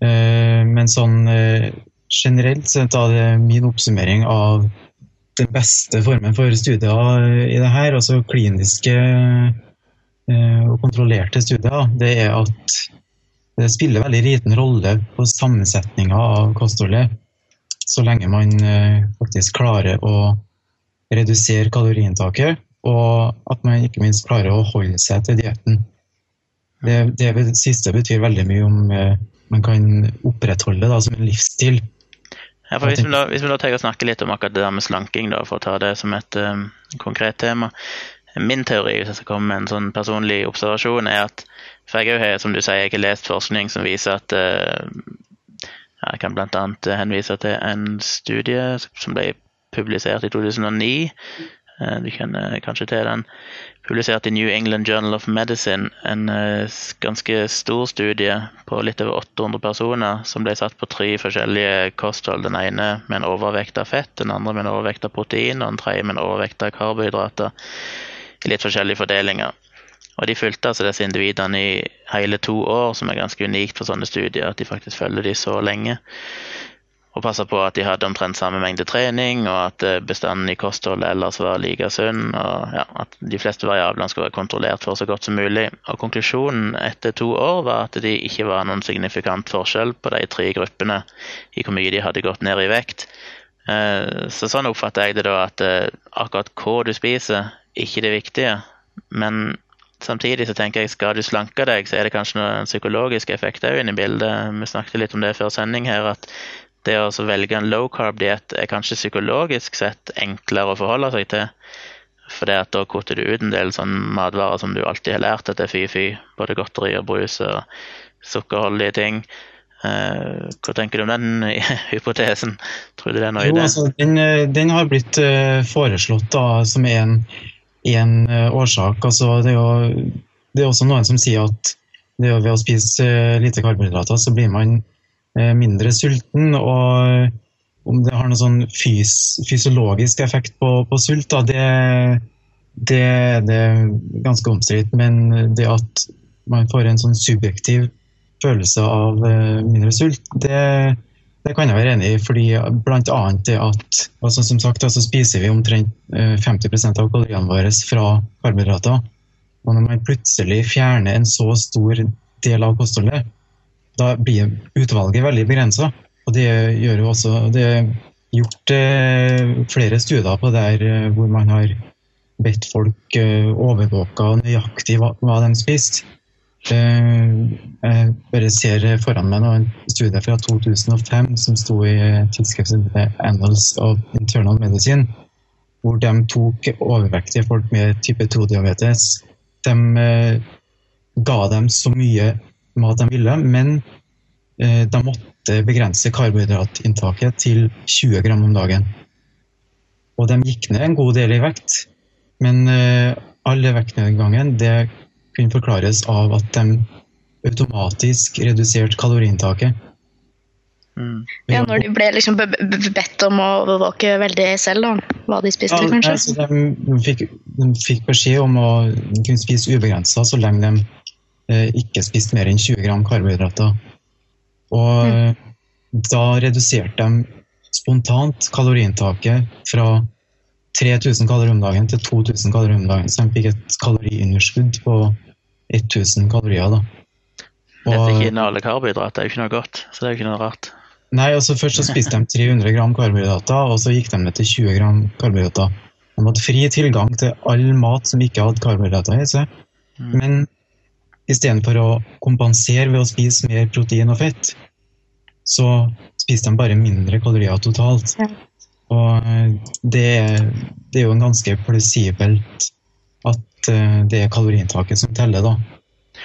Uh, Men sånn uh, generelt så er det min oppsummering av den beste formen for studier i det her, altså kliniske eh, og kontrollerte studier, det er at det spiller veldig liten rolle på sammensetninga av kostholdet, så lenge man eh, faktisk klarer å redusere kaloriinntaket, og at man ikke minst klarer å holde seg til dietten. Det, det siste betyr veldig mye om eh, man kan opprettholde det som en livsstil. Ja, hvis vi, da, hvis vi da tar og snakker litt om akkurat det der med slanking, da, for å ta det som et um, konkret tema. Min teori, hvis jeg skal komme med en sånn personlig observasjon, er at For jeg har som du sier, jeg har lest forskning som viser at uh, Jeg kan bl.a. henvise til en studie som ble publisert i 2009. Eh, Du kjenner kanskje til den. Publisert i New England Journal of Medicine. En eh, ganske stor studie på litt over 800 personer som ble satt på tre forskjellige kosthold. Den ene med en overvekt av fett, den andre med en overvekt av protein og den tredje med en overvekt av karbohydrater. I litt forskjellige fordelinger. Og De fulgte altså disse individene i hele to år, som er ganske unikt for sånne studier. At de faktisk følger de så lenge. Og passa på at de hadde omtrent samme mengde trening, og at eh, bestanden i kostholdet ellers var like sunn. og ja, At de fleste variablene skulle være kontrollert for så godt som mulig. Og Konklusjonen etter to år var at det ikke var noen signifikant forskjell på de tre gruppene i hvor mye de hadde gått ned i vekt. Eh, Så sånn oppfatter jeg det da, at eh, akkurat hva du spiser, ikke det viktige. Men samtidig så tenker jeg, skal du slanke deg, så er det kanskje noen psykologiske effekter inne i bildet. Vi snakket litt om det før sending her, at det å velge en low carb-diett er kanskje psykologisk sett enklere å forholde seg til. For da kutter du ut en del sånn matvarer som du alltid har lært at det er fy-fy. Både godteri og brus og sukkerholdige ting. Eh, hva tenker du om den <laughs> hypotesen? Tror du det er noe i det? altså, den, eh, den har blitt eh, foreslått da, som en, en årsak. Altså, det, er jo, det er også noen som sier at ved å spise lite karbohydrater, så blir man mindre sulten. Og om det har noen sånn fys, fysiologisk effekt på, på sult, da, det, det, det er ganske omstridt. Men det at man får en sånn subjektiv følelse av eh, mindre sult, det, det kan jeg være enig i, fordi blant annet det at altså som sagt, altså spiser vi omtrent eh, 50% av kaloriene våre fra karbohydrater. Og når man plutselig fjerner en så stor del av kostholdet, da blir utvalget veldig begrensa. Det gjør jo også Det er gjort eh, flere studier på der eh, hvor man har bedt folk eh, overvåke nøyaktig hva, de spiste. Jeg bare ser foran meg en studie fra 2005 som sto i tidsskriftet Annals of Internal Medicine, hvor de tok overvektige folk med type 2-diabetes. De ga dem så mye mat de ville, men eh, de måtte begrense karbohydratinntaket til 20 gram om dagen. Og de gikk ned en god del i vekt, men eh, all vektnedgangen det kunne forklares av at de automatisk reduserte kaloriinntaket. Mm. Ja, når de ble liksom be- be- bedt om å overvåke veldig selv, da. Hva de spiste, Ja, kanskje. altså, de, de, fikk, de fikk beskjed om å kunne spise ubegrensa så lenge de ikke spist mer enn 20 gram karbohydrater. Og mm. da reduserte de spontant kaloriinntaket fra 3000 kalorier om dagen til 2000 kalorier om dagen. Så de fikk et kaloriunderskudd på 1000 kalorier. da. Dette Og- ikke inneholder karbohydrater, det er jo ikke noe godt. Så det er jo ikke noe rart. Nei, altså Først så spiste de 300 gram karbohydrater, og så gikk de ned til 20 gram karbohydrater. De hadde fri tilgang til all mat som ikke hadde karbohydrater i seg. Men istedenfor å kompensere ved å spise mer protein og fett, så spiser de bare mindre kalorier totalt. Og eh, det, det er jo en ganske plausibelt at eh, det er kaloriinntaket som teller, da.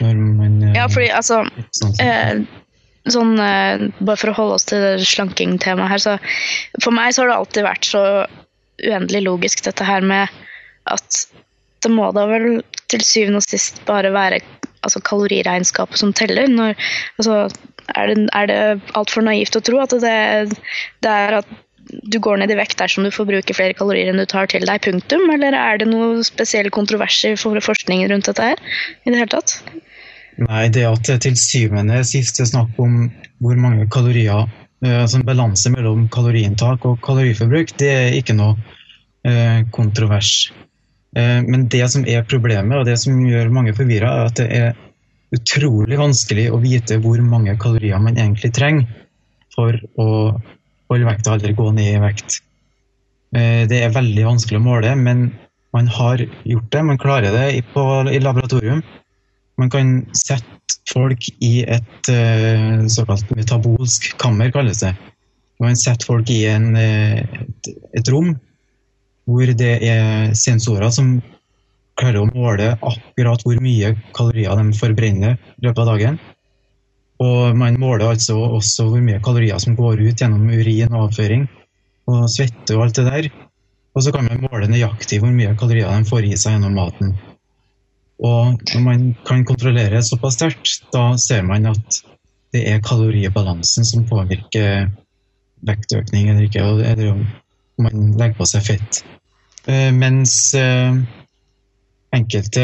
Man, eh, Ja, fordi altså sånn, sånn, Bare for å holde oss til slankingtemaet her, så For meg så har det alltid vært så uendelig logisk, dette her med at det må da vel til syvende og sist bare være altså, kaloriregnskapet som teller. Når, altså, er det, er det altfor naivt å tro at det, det er at du går ned i vekt dersom du forbruker flere kalorier enn du tar til deg, punktum? Eller er det noe spesiell kontrovers i for- forskningen rundt dette her? i det hele tatt? Nei, det at det til syvende sist er snakk om hvor mange kalorier eh, Altså en balanse mellom kaloriinntak og kaloriforbruk, det er ikke noe eh, kontrovers. Eh, men det som er problemet, og det som gjør mange forvirra, er at det er utrolig vanskelig å vite hvor mange kalorier man egentlig trenger for å holde vekta eller gå ned i vekt. Eh, det er veldig vanskelig å måle, men man har gjort det. Man klarer det i, på, i laboratorium. Man kan sette folk i et eh, såkalt metabolsk kammer, kalles det. Man setter folk i en, et, et rom hvor det er sensorer som klarer å måle akkurat hvor mye kalorier de forbrenner i løpet av dagen. Og man måler altså også hvor mye kalorier som går ut gjennom urin og avføring og svette og alt det der. Og så kan man måle nøyaktig hvor mye kalorier de får i seg gjennom maten. Og når man kan kontrollere såpass sterkt, da ser man at det er kaloribalansen som påvirker vektøkning eller ikke, eller om man legger på seg fett. Eh, Mens eh, enkelte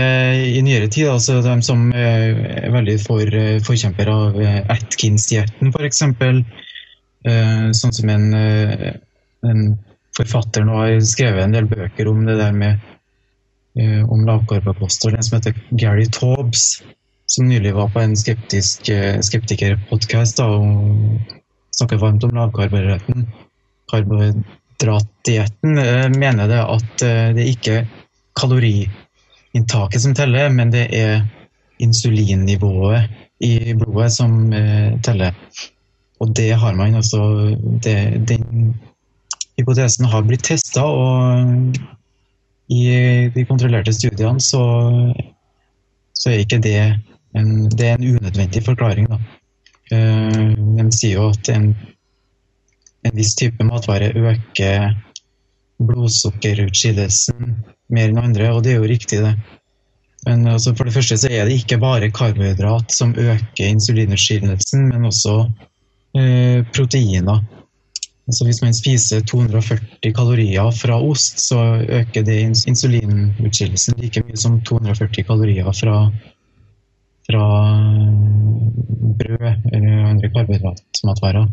i nyere tid, altså de som eh, er veldig for, eh, forkjemper av Atkins-dietten f.eks., sånn som en, en forfatter nå har skrevet en del bøker om det der med om lavkarbokost, en som heter Gary Taubes, som nylig var på en skeptisk skeptikerpodkast og snakket varmt om lavkarbohydraten. Karbohydratdietten eh, mener det at eh, det ikke er kaloriinntaket som teller, men det er insulinnivået i blodet som eh, teller. Og det har man altså Den hypotesen har blitt testa, og i de kontrollerte studiene så, så er ikke det en, det er en unødvendig forklaring. Da. Den sier jo at en, en viss type matvare øker blodsukkerutskillelsen mer enn andre, og det er jo riktig, det. Men altså, for det første så er det ikke bare karbohydrat som øker insulinutskillelsen, men også eh, proteiner. Altså Hvis man spiser 240 kalorier fra ost, så øker det ins- insulinutskillelsen like mye som 240 kalorier fra, fra brød eller andre karbohydratmatvarer.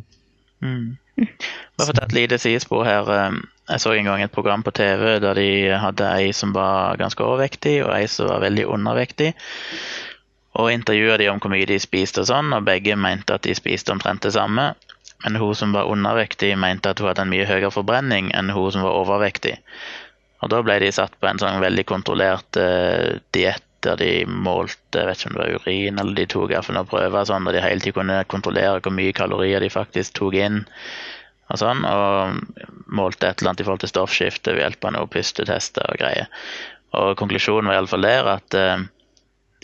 Mm. Bare for å ta et lite sidespor her. eh, Jeg så en gang et program på TV der de hadde ei som var ganske overvektig, og ei som var veldig undervektig. Og intervjua de om hvor mye de spiste og sånn, og begge mente at de spiste omtrent det samme. Men hun som var undervektig, mente at hun hadde en mye høyere forbrenning enn hun som var overvektig. Og da ble de satt på en sånn veldig kontrollert uh, diett der de målte jeg vet ikke om det var urin, eller de tok prøver sånn, der de hele tiden kunne kontrollere hvor mye kalorier de faktisk tok inn. Og sånn, og målte et eller annet i forhold til stoffskifte ved hjelp av noen pustetester og greier. Og konklusjonen var iallfall der at eh,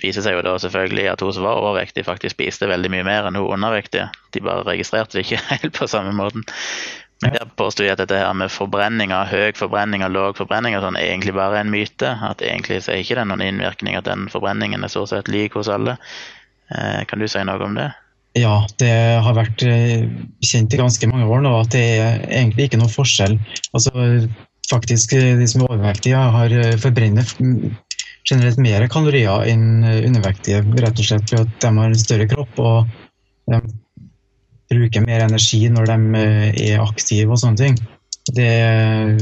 viser seg jo da selvfølgelig at hun som var overvektig, faktisk spiste veldig mye mer enn hun undervektige. De bare registrerte det ikke <laughs> helt på samme måten. Der påstår jeg at dette her med forbrenning av høy forbrenning og lav forbrenning og sånn, egentlig bare en myte. At egentlig så er ikke det noen innvirkning at den forbrenningen er stort sett lik hos alle. Eh, kan du si noe om det? Ja, det har vært eh, kjent i ganske mange år nå at det er egentlig ikke noe forskjell. Altså, faktisk, eh, De som er overvektige, har forbrenner generelt mer kalorier enn undervektige. Rett og slett fordi de har en større kropp og de bruker mer energi når de er aktive og sånne ting. Det er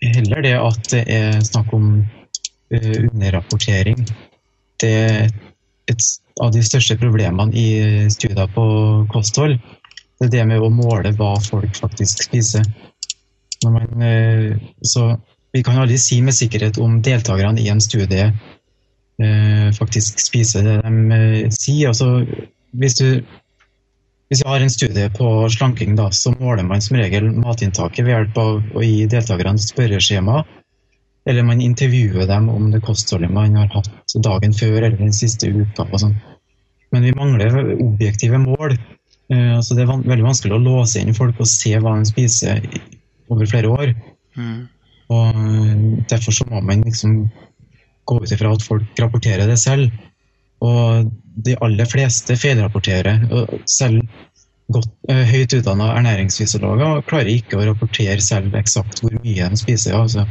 heller det at det er snakk om underrapportering. Det er et av de største problemene i studier på kosthold. Det er det med å måle hva folk faktisk spiser. Man, eh, så vi kan aldri si med sikkerhet om deltakerne i en studie eh, faktisk spiser det de eh, sier. Altså, hvis, du, hvis vi har en studie på slanking, da, så måler man som regel matinntaket ved hjelp av å gi deltakerne spørreskjema. Eller man intervjuer dem om det kostholdet man har hatt dagen før eller den siste uka. og sånn. Men vi mangler objektive mål. Uh, altså det er veldig vanskelig å låse inn folk og se hva de spiser over flere år. Mm. Og uh, Derfor så må man liksom gå ut ifra at folk rapporterer det selv. Og de aller fleste feilrapporterer. Selv godt, uh, høyt utdanna ernæringsfysiologer klarer ikke å rapportere selv eksakt hvor mye de spiser. Altså.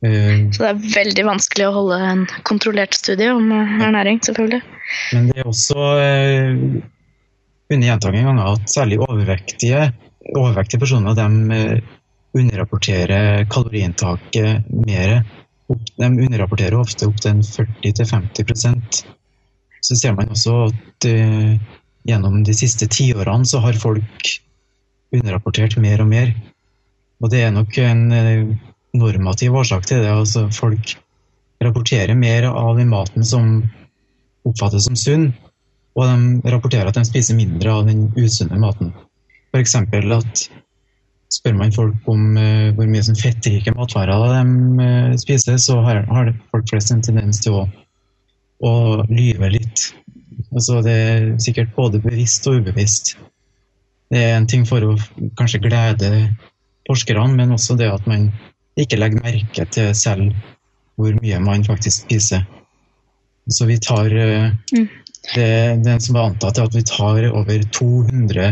Så det er veldig vanskelig å holde en kontrollert studie om ernæring, selvfølgelig. Men det er også funnet gjentagende ganger at særlig overvektige, overvektige personer de eh, underrapporterer kaloriinntaket mer. De underrapporterer ofte opptil 40-50 Så ser man også at uh, gjennom de siste tiårene så har folk underrapportert mer og mer. Og det er nok en uh, normativ årsak til det. altså Folk rapporterer mer av den maten som oppfattes som sunn, og de rapporterer at de spiser mindre av den usunne maten. F.eks. at spør man folk om uh, hvor mye sånn fettrike matvarer de uh, spiser, så har, har, folk flest en tendens til å, å lyve litt. Altså, det er sikkert både bevisst og ubevisst. Det er en ting for å kanskje glede forskerne, men også det at man ikke legger merke til selv hvor mye man faktisk spiser. Så vi tar eh, mm. det, Den som er antatt, er at vi tar over 200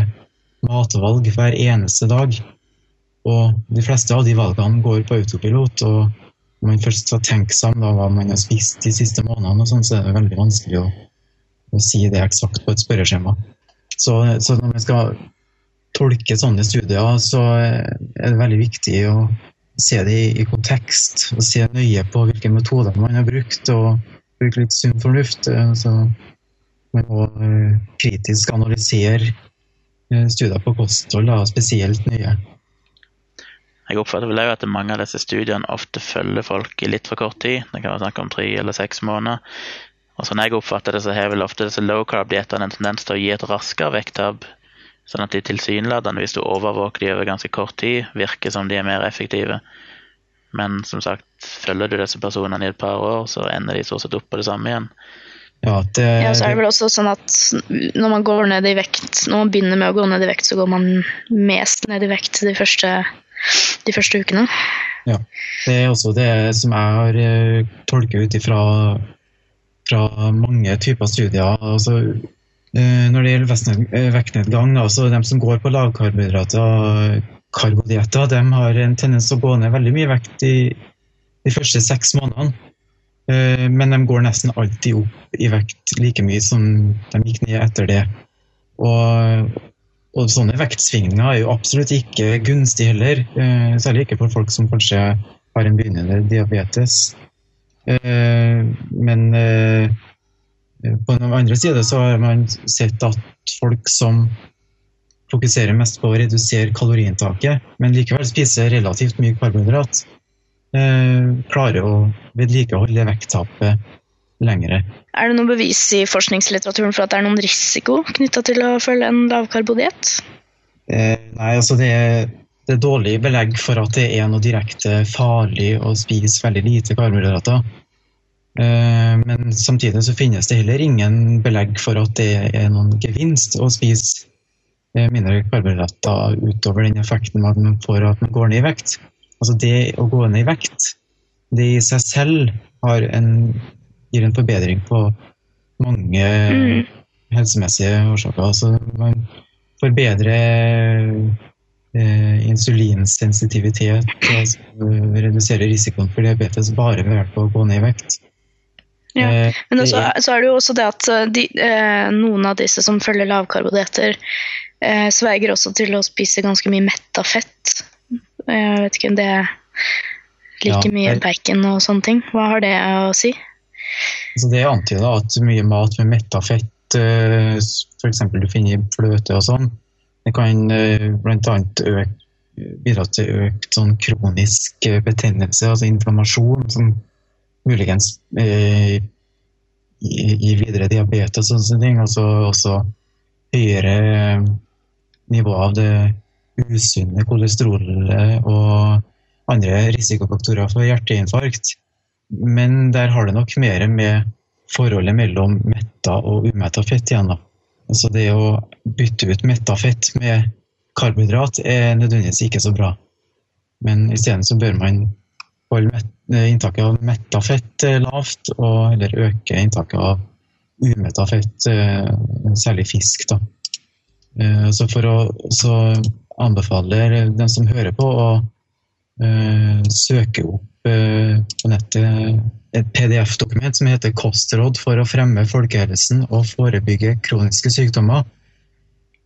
matvalg hver eneste dag. Og de fleste av de valgene går på autopilot. og når man først skal tenke seg om hva man har spist de siste månedene, og sånn, så er det veldig vanskelig å, å, si det eksakt på et spørreskjema. Så, så når man skal tolke sånne studier, så er det veldig viktig å se det i, i kontekst. og Se nøye på hvilke metoder man har brukt. og bruke litt sunn fornuft. Så man må eh, kritisk analysere eh, studier på kosthold, da, spesielt nye. Jeg oppfatter vel at mange av disse studiene ofte følger folk i litt for kort tid. Det kan være snakk om tre eller seks måneder. Og sånn jeg oppfatter det, så har vel ofte disse low carb-diettene en tendens til å gi et raskere vekttap. Sånn at de tilsynelatende, hvis du overvåker de over ganske kort tid, virker som de er mer effektive. Men som sagt, følger du disse personene i et par år, så ender de stort sett opp på det samme igjen. Ja, det... ja, så er det vel også sånn at når man går ned i vekt, når man begynner med å gå ned i vekt, så går man mest ned i vekt de første, de første ukene. Ja, det er også det som jeg har uh, tolket ut ifra fra mange typer studier. altså uh, Når det gjelder eh, vektnedgang, altså de som går på lavkarbohydrater karbodietter de har en tendens å gå ned veldig mye vekt de, de første seks månedene. Eh, men de går nesten alltid opp i vekt like mye som de gikk ned etter det. Og, og sånne vektsvingninger er jo absolutt ikke gunstig heller. Eh, særlig ikke for folk som kanskje har en begynnende diabetes. Eh, men på den andre side så har man sett at folk som fokuserer mest på å redusere kaloriinntaket, men likevel spiser relativt mye karbohydrat, eh, klarer å vedlikeholde vekttapet lengre. Er det noe bevis i forskningslitteraturen for at det er noen risiko knytta til å følge en lavkarbodiett? Eh, nei, altså det er, det er dårlig belegg for at det er noe direkte farlig å spise veldig lite karbohydrater. Eh, men samtidig så finnes det heller ingen belegg for at det er noen gevinst å spise eh, mindre karbohydrater utover den effekten man får av at man går ned i vekt. Altså det å gå ned i vekt, det i seg selv har en, gir en forbedring på mange mm. helsemessige årsaker. Altså man forbedrer eh, insulinsensitivitet, altså reduserer risikoen for diabetes bare ved hjelp av å gå ned i vekt. Ja. Eh, Men også, så er det jo også det at eh, de, eh, noen av disse som følger lavkarbodietter, eh, sverger også til å spise ganske mye metta fett. Jeg vet ikke om det er like ja, mye bacon og sånne ting. Hva har det å si? Altså det antyder at mye mat med metta fett, eh, f.eks. du finner i fløte og sånn, det kan bl.a. bidra til økt sånn kronisk betennelse, altså inflammasjon. som muligens eh, gir videre diabetes og sånne ting. Altså også høyere eh, nivå av det usunne kolesterolet og andre risikofaktorer for hjerteinfarkt. Men der har det nok mer med forholdet mellom metta og umetta fett igjen. Altså det å bytte ut metta fett med karbohydrat er nødvendigvis ikke så bra. Men isteden så bør man holde eh, inntaket av metta fett eh, lavt, og, eller øke inntaket av umetta fett, eh, særlig fisk. Da. Så å så anbefaler den som hører på, å søke opp på nettet et PDF-dokument som heter 'Kostråd for å fremme folkehelsen og forebygge kroniske sykdommer'.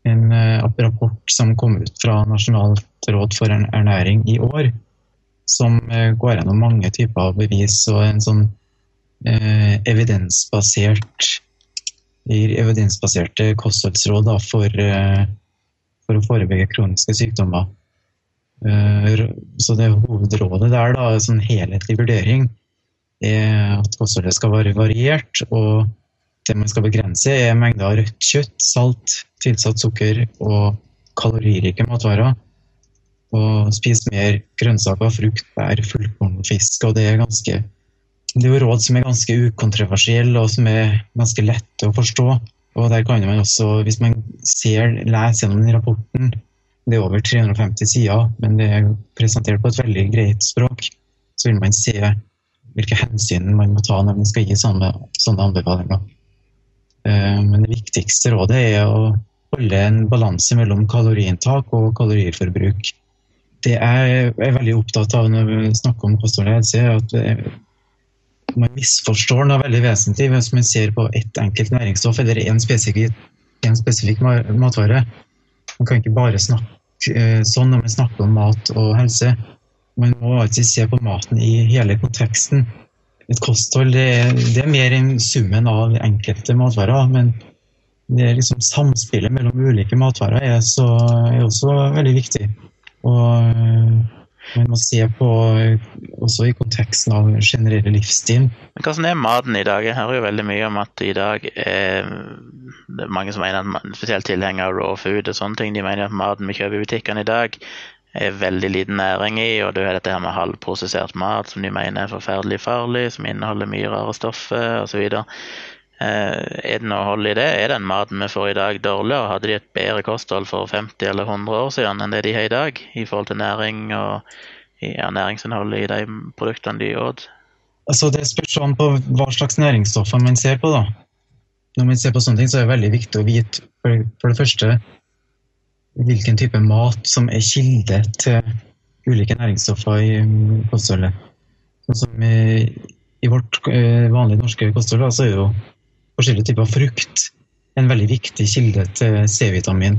En rapport som kom ut fra Nasjonalt råd for ernæring i år som eh, går gjennom mange typer av bevis og en sånn eh, evidensbasert gir evidensbaserte kostholdsråd da, for, eh, for, å forebygge kroniske sykdommer. Eh, så det hovedrådet der, da, sånn helhetlig vurdering, er at kostholdet skal være variert. og det man skal begrense, er mengder av rødt kjøtt, salt, tilsatt sukker og kaloririke matvarer og spise mer grønnsaker, frukt, bær, fullkorn, fisk. og det er ganske det er jo råd som er ganske ukontroversielle og som er ganske lette å forstå. Og der kan man også, Hvis man ser, leser gjennom den rapporten, det er over 350 sider, men det er presentert på et veldig greit språk, så vil man se hvilke hensyn man må ta når man skal gi sånne, sånne anbefalinger. Eh, men det viktigste rådet er å holde en balanse mellom kaloriinntak og kaloriforbruk det jeg er veldig opptatt av når vi snakker om kosthold og helse, er at man misforstår noe veldig vesentlig hvis man ser på ett enkelt næringsstoff eller én spesifikk, en spesifikk matvare. Man kan ikke bare snakke eh, sånn når man snakker om mat og helse. Man må alltid se på maten i hele konteksten. Et kosthold det er, det er mer enn summen av enkelte matvarer. men det er liksom samspillet mellom ulike matvarer er, så, er også veldig viktig. Og eh, man må se på også i konteksten av generell livsstil. Men Hvordan er maten i dag? Jeg hører jo veldig mye om at i dag er det er mange som mener at spesielt tilhengere av raw food og sånne ting. De mener at maten vi kjøper i butikkene i dag er veldig liten næring i, og det er dette her med halvprosessert mat som de mener er forferdelig farlig, som inneholder mye rare stoffer osv. Eh, er det noe hold i det? Er den maten vi får i dag dårligere? Hadde de et bedre kosthold for 50 eller 100 år siden enn det de har i dag, i forhold til næring og ja, næringsinnholdet i de produktene de åt? Altså, det spørs an på hva slags næringsstoffer man ser på. da. Når man ser på sånne ting, så er det veldig viktig å vite for, for det første hvilken type mat som er kilde til ulike næringsstoffer i kostholdet. Sånn som i, i vårt eh, vanlige norske kosthold, så er det jo forskjellige typer frukt en veldig viktig kilde til C-vitamin.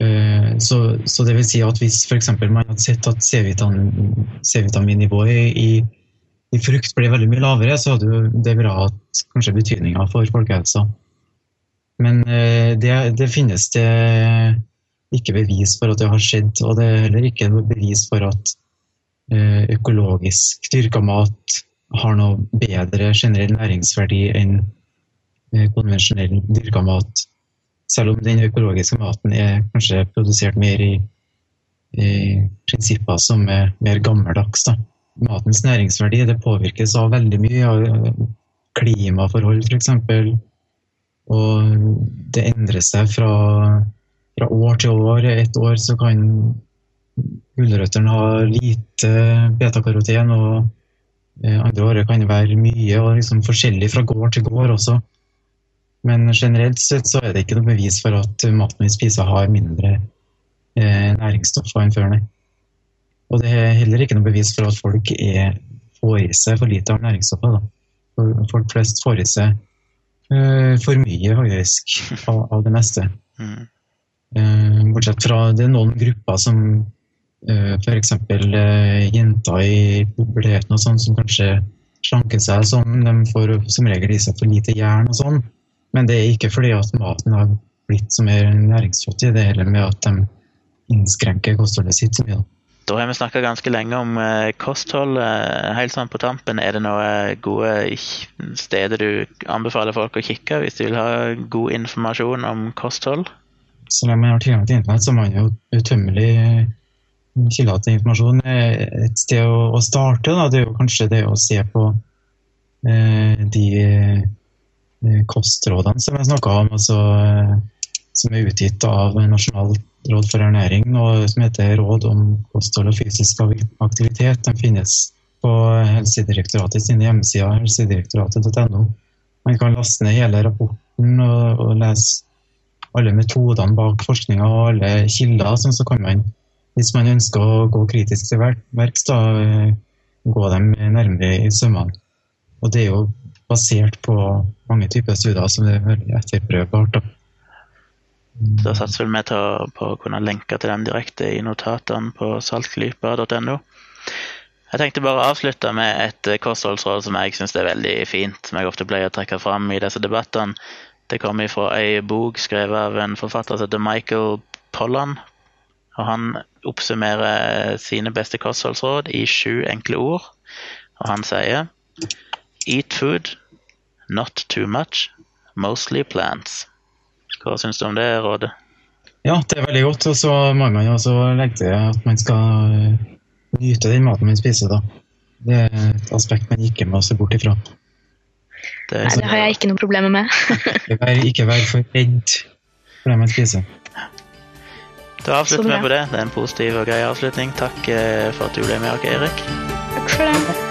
Eh, så, så, det vil si at hvis f.eks. man hadde sett at C-vitaminnivået i, i, frukt ble veldig mye lavere, så hadde det bra hatt kanskje betydninga for folkehelsa. Men eh, det, det, finnes det ikke bevis for at det har skjedd, og det er heller ikke bevis for at eh, økologisk dyrka mat har noe bedre generell næringsverdi enn konvensjonell dyrka mat. Selv om den økologiske maten er kanskje produsert mer i, i prinsipper som er mer gammeldags. Da. Matens næringsverdi det påvirkes av veldig mye av klimaforhold, f.eks. Og det endrer seg fra, fra år til år. Et år så kan gulrøttene ha lite betakaroten, og eh, andre året kan det være mye og liksom forskjellig fra gård til gård også. Men generelt sett så er det ikke noe bevis for at maten vi spiser har mindre eh, næringsstoffer enn før, nei. Og det er heller ikke noe bevis for at folk er, får i seg for lite av næringsstoffer. Da. Folk flest får i seg eh, for mye, faktisk, av, av det meste. Mm. Eh, bortsett fra det er noen grupper som eh, f.eks. Uh, jenter i puberteten og sånn, som kanskje slanker seg sånn. De får som regel i seg for lite jern og sånn. Men det er ikke fordi at maten har blitt så mer næringsfattig, det er heller med at de innskrenker kostholdet sitt så mye. Da har vi snakka ganske lenge om eh, kosthold. Eh, helt sånn på tampen, er det noen gode steder du anbefaler folk å kikke hvis de vil ha god informasjon om kosthold? Så lenge man har tilgang til internett, så har man jo utømmelig kilder til informasjon. Et sted å, starte da, det er jo kanskje det å se på eh, de kostrådene som jeg snakka om. altså eh, som er utgitt av Nasjonalt råd for ernæring, og som heter Råd om kosthold og fysisk aktivitet. De finnes på Helsedirektoratet sine hjemmesider, helsedirektoratet.no. Man kan laste ned hele rapporten og, og lese alle metodene bak forskninga og alle kilder. Sånn så kan man, hvis man ønsker å gå kritisk til verks, da gå dem nærmere i sømmene. Og det er jo basert på mange typer studier som er veldig etterprøvbart. Da. Satser vi på å kunne lenke til den direkte i notatene på saltklypa.no. Jeg tenkte bare å avslutte med et kostholdsråd som jeg syns er veldig fint, som jeg ofte pleier å trekke fram i disse debattene. Det kommer fra ei bok skrevet av en forfatter som heter Michael Pollan. Og han oppsummerer sine beste kostholdsråd i sju enkle ord. Og han sier Eat food, not too much, mostly plants. Hva syns du om det rådet? Ja, det er veldig godt. Og så må man jo også legge til at man skal eh, nyte den maten man spiser. da. Det er et aspekt man ikke må se bort ifra. Det, Nei, det har jeg ikke noe problemer med. <laughs> ikke vær for redd for det man spiser. Da avslutter vi på det. Det er en positiv og grei avslutning. Takk eh, for at du ble med Erik. Takk for det.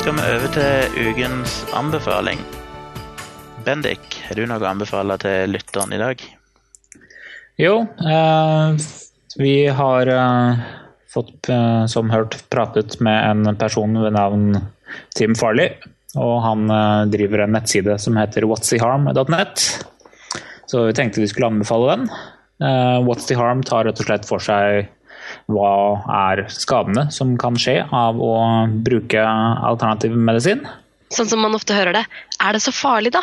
Skal vi over til ukens anbefaling. Bendik, har du noe å anbefale til lytteren i dag? Jo, eh, vi har eh, fått, eh, som hørt, pratet med en person ved navn Tim Farley. Og han eh, driver en nettside som heter whatsyharm.net. Så vi tenkte vi skulle anbefale den. Eh, What's the Harm tar rett og slett for seg hva er skadene som kan skje av å bruke alternativ medisin? Sånn som man ofte hører det. Er det så farlig, da?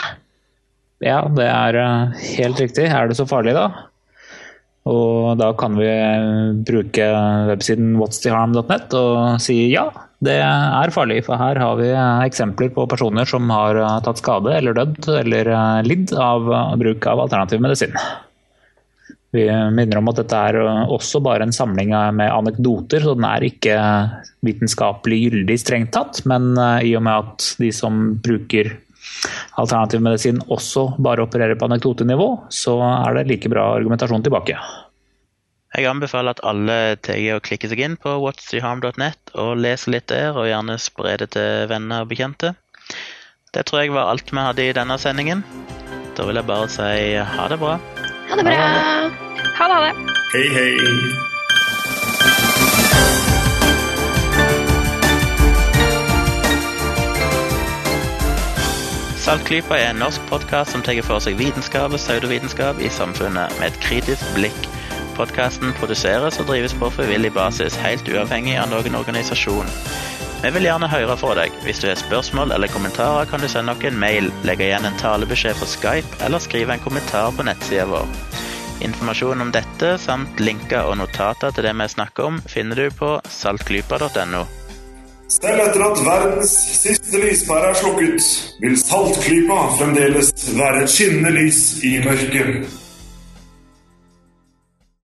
Ja, det er eh, helt riktig. Er det så farlig, da? Og da kan vi bruke websiden what'stheharm.net og si ja, det er farlig. For her har vi eksempler på personer som har tatt skade eller dødd eller lidd av bruk av alternativ medisin. Vi minner om at dette er også bare en samling med anekdoter, så den er ikke vitenskapelig gyldig strengt tatt. Men eh, i og med at de som bruker alternativ medisin også bare opererer på anekdotenivå, så er det like bra argumentasjon tilbake. Jeg anbefaler at alle tar og klikker seg inn på what'stheharm.net og leser litt der, og gjerne spre det til venner og bekjente. Det tror jeg var alt vi hadde i denne sendingen. Da vil jeg bare si ha det bra. Ha det bra. Ha det. Ha det. Hei, hei. Saltklypa er en norsk podkast som tar for seg vitenskap og pseudovitenskap i samfunnet med et kritisk blikk. Podkasten produseres og drives på frivillig basis, helt uavhengig av noen organisasjon. Vi vil gjerne høre fra deg. Hvis du har spørsmål eller kommentarer, kan du sende oss en mail, legge igjen en talebeskjed på Skype eller skrive en kommentar på nettsida vår. Informasjon om dette samt linker og notater til det vi snakker om, finner du på saltklypa.no. Selv etter at verdens siste lyspære er slukket, vil saltklypa fremdeles være et skinnende lys i mørket.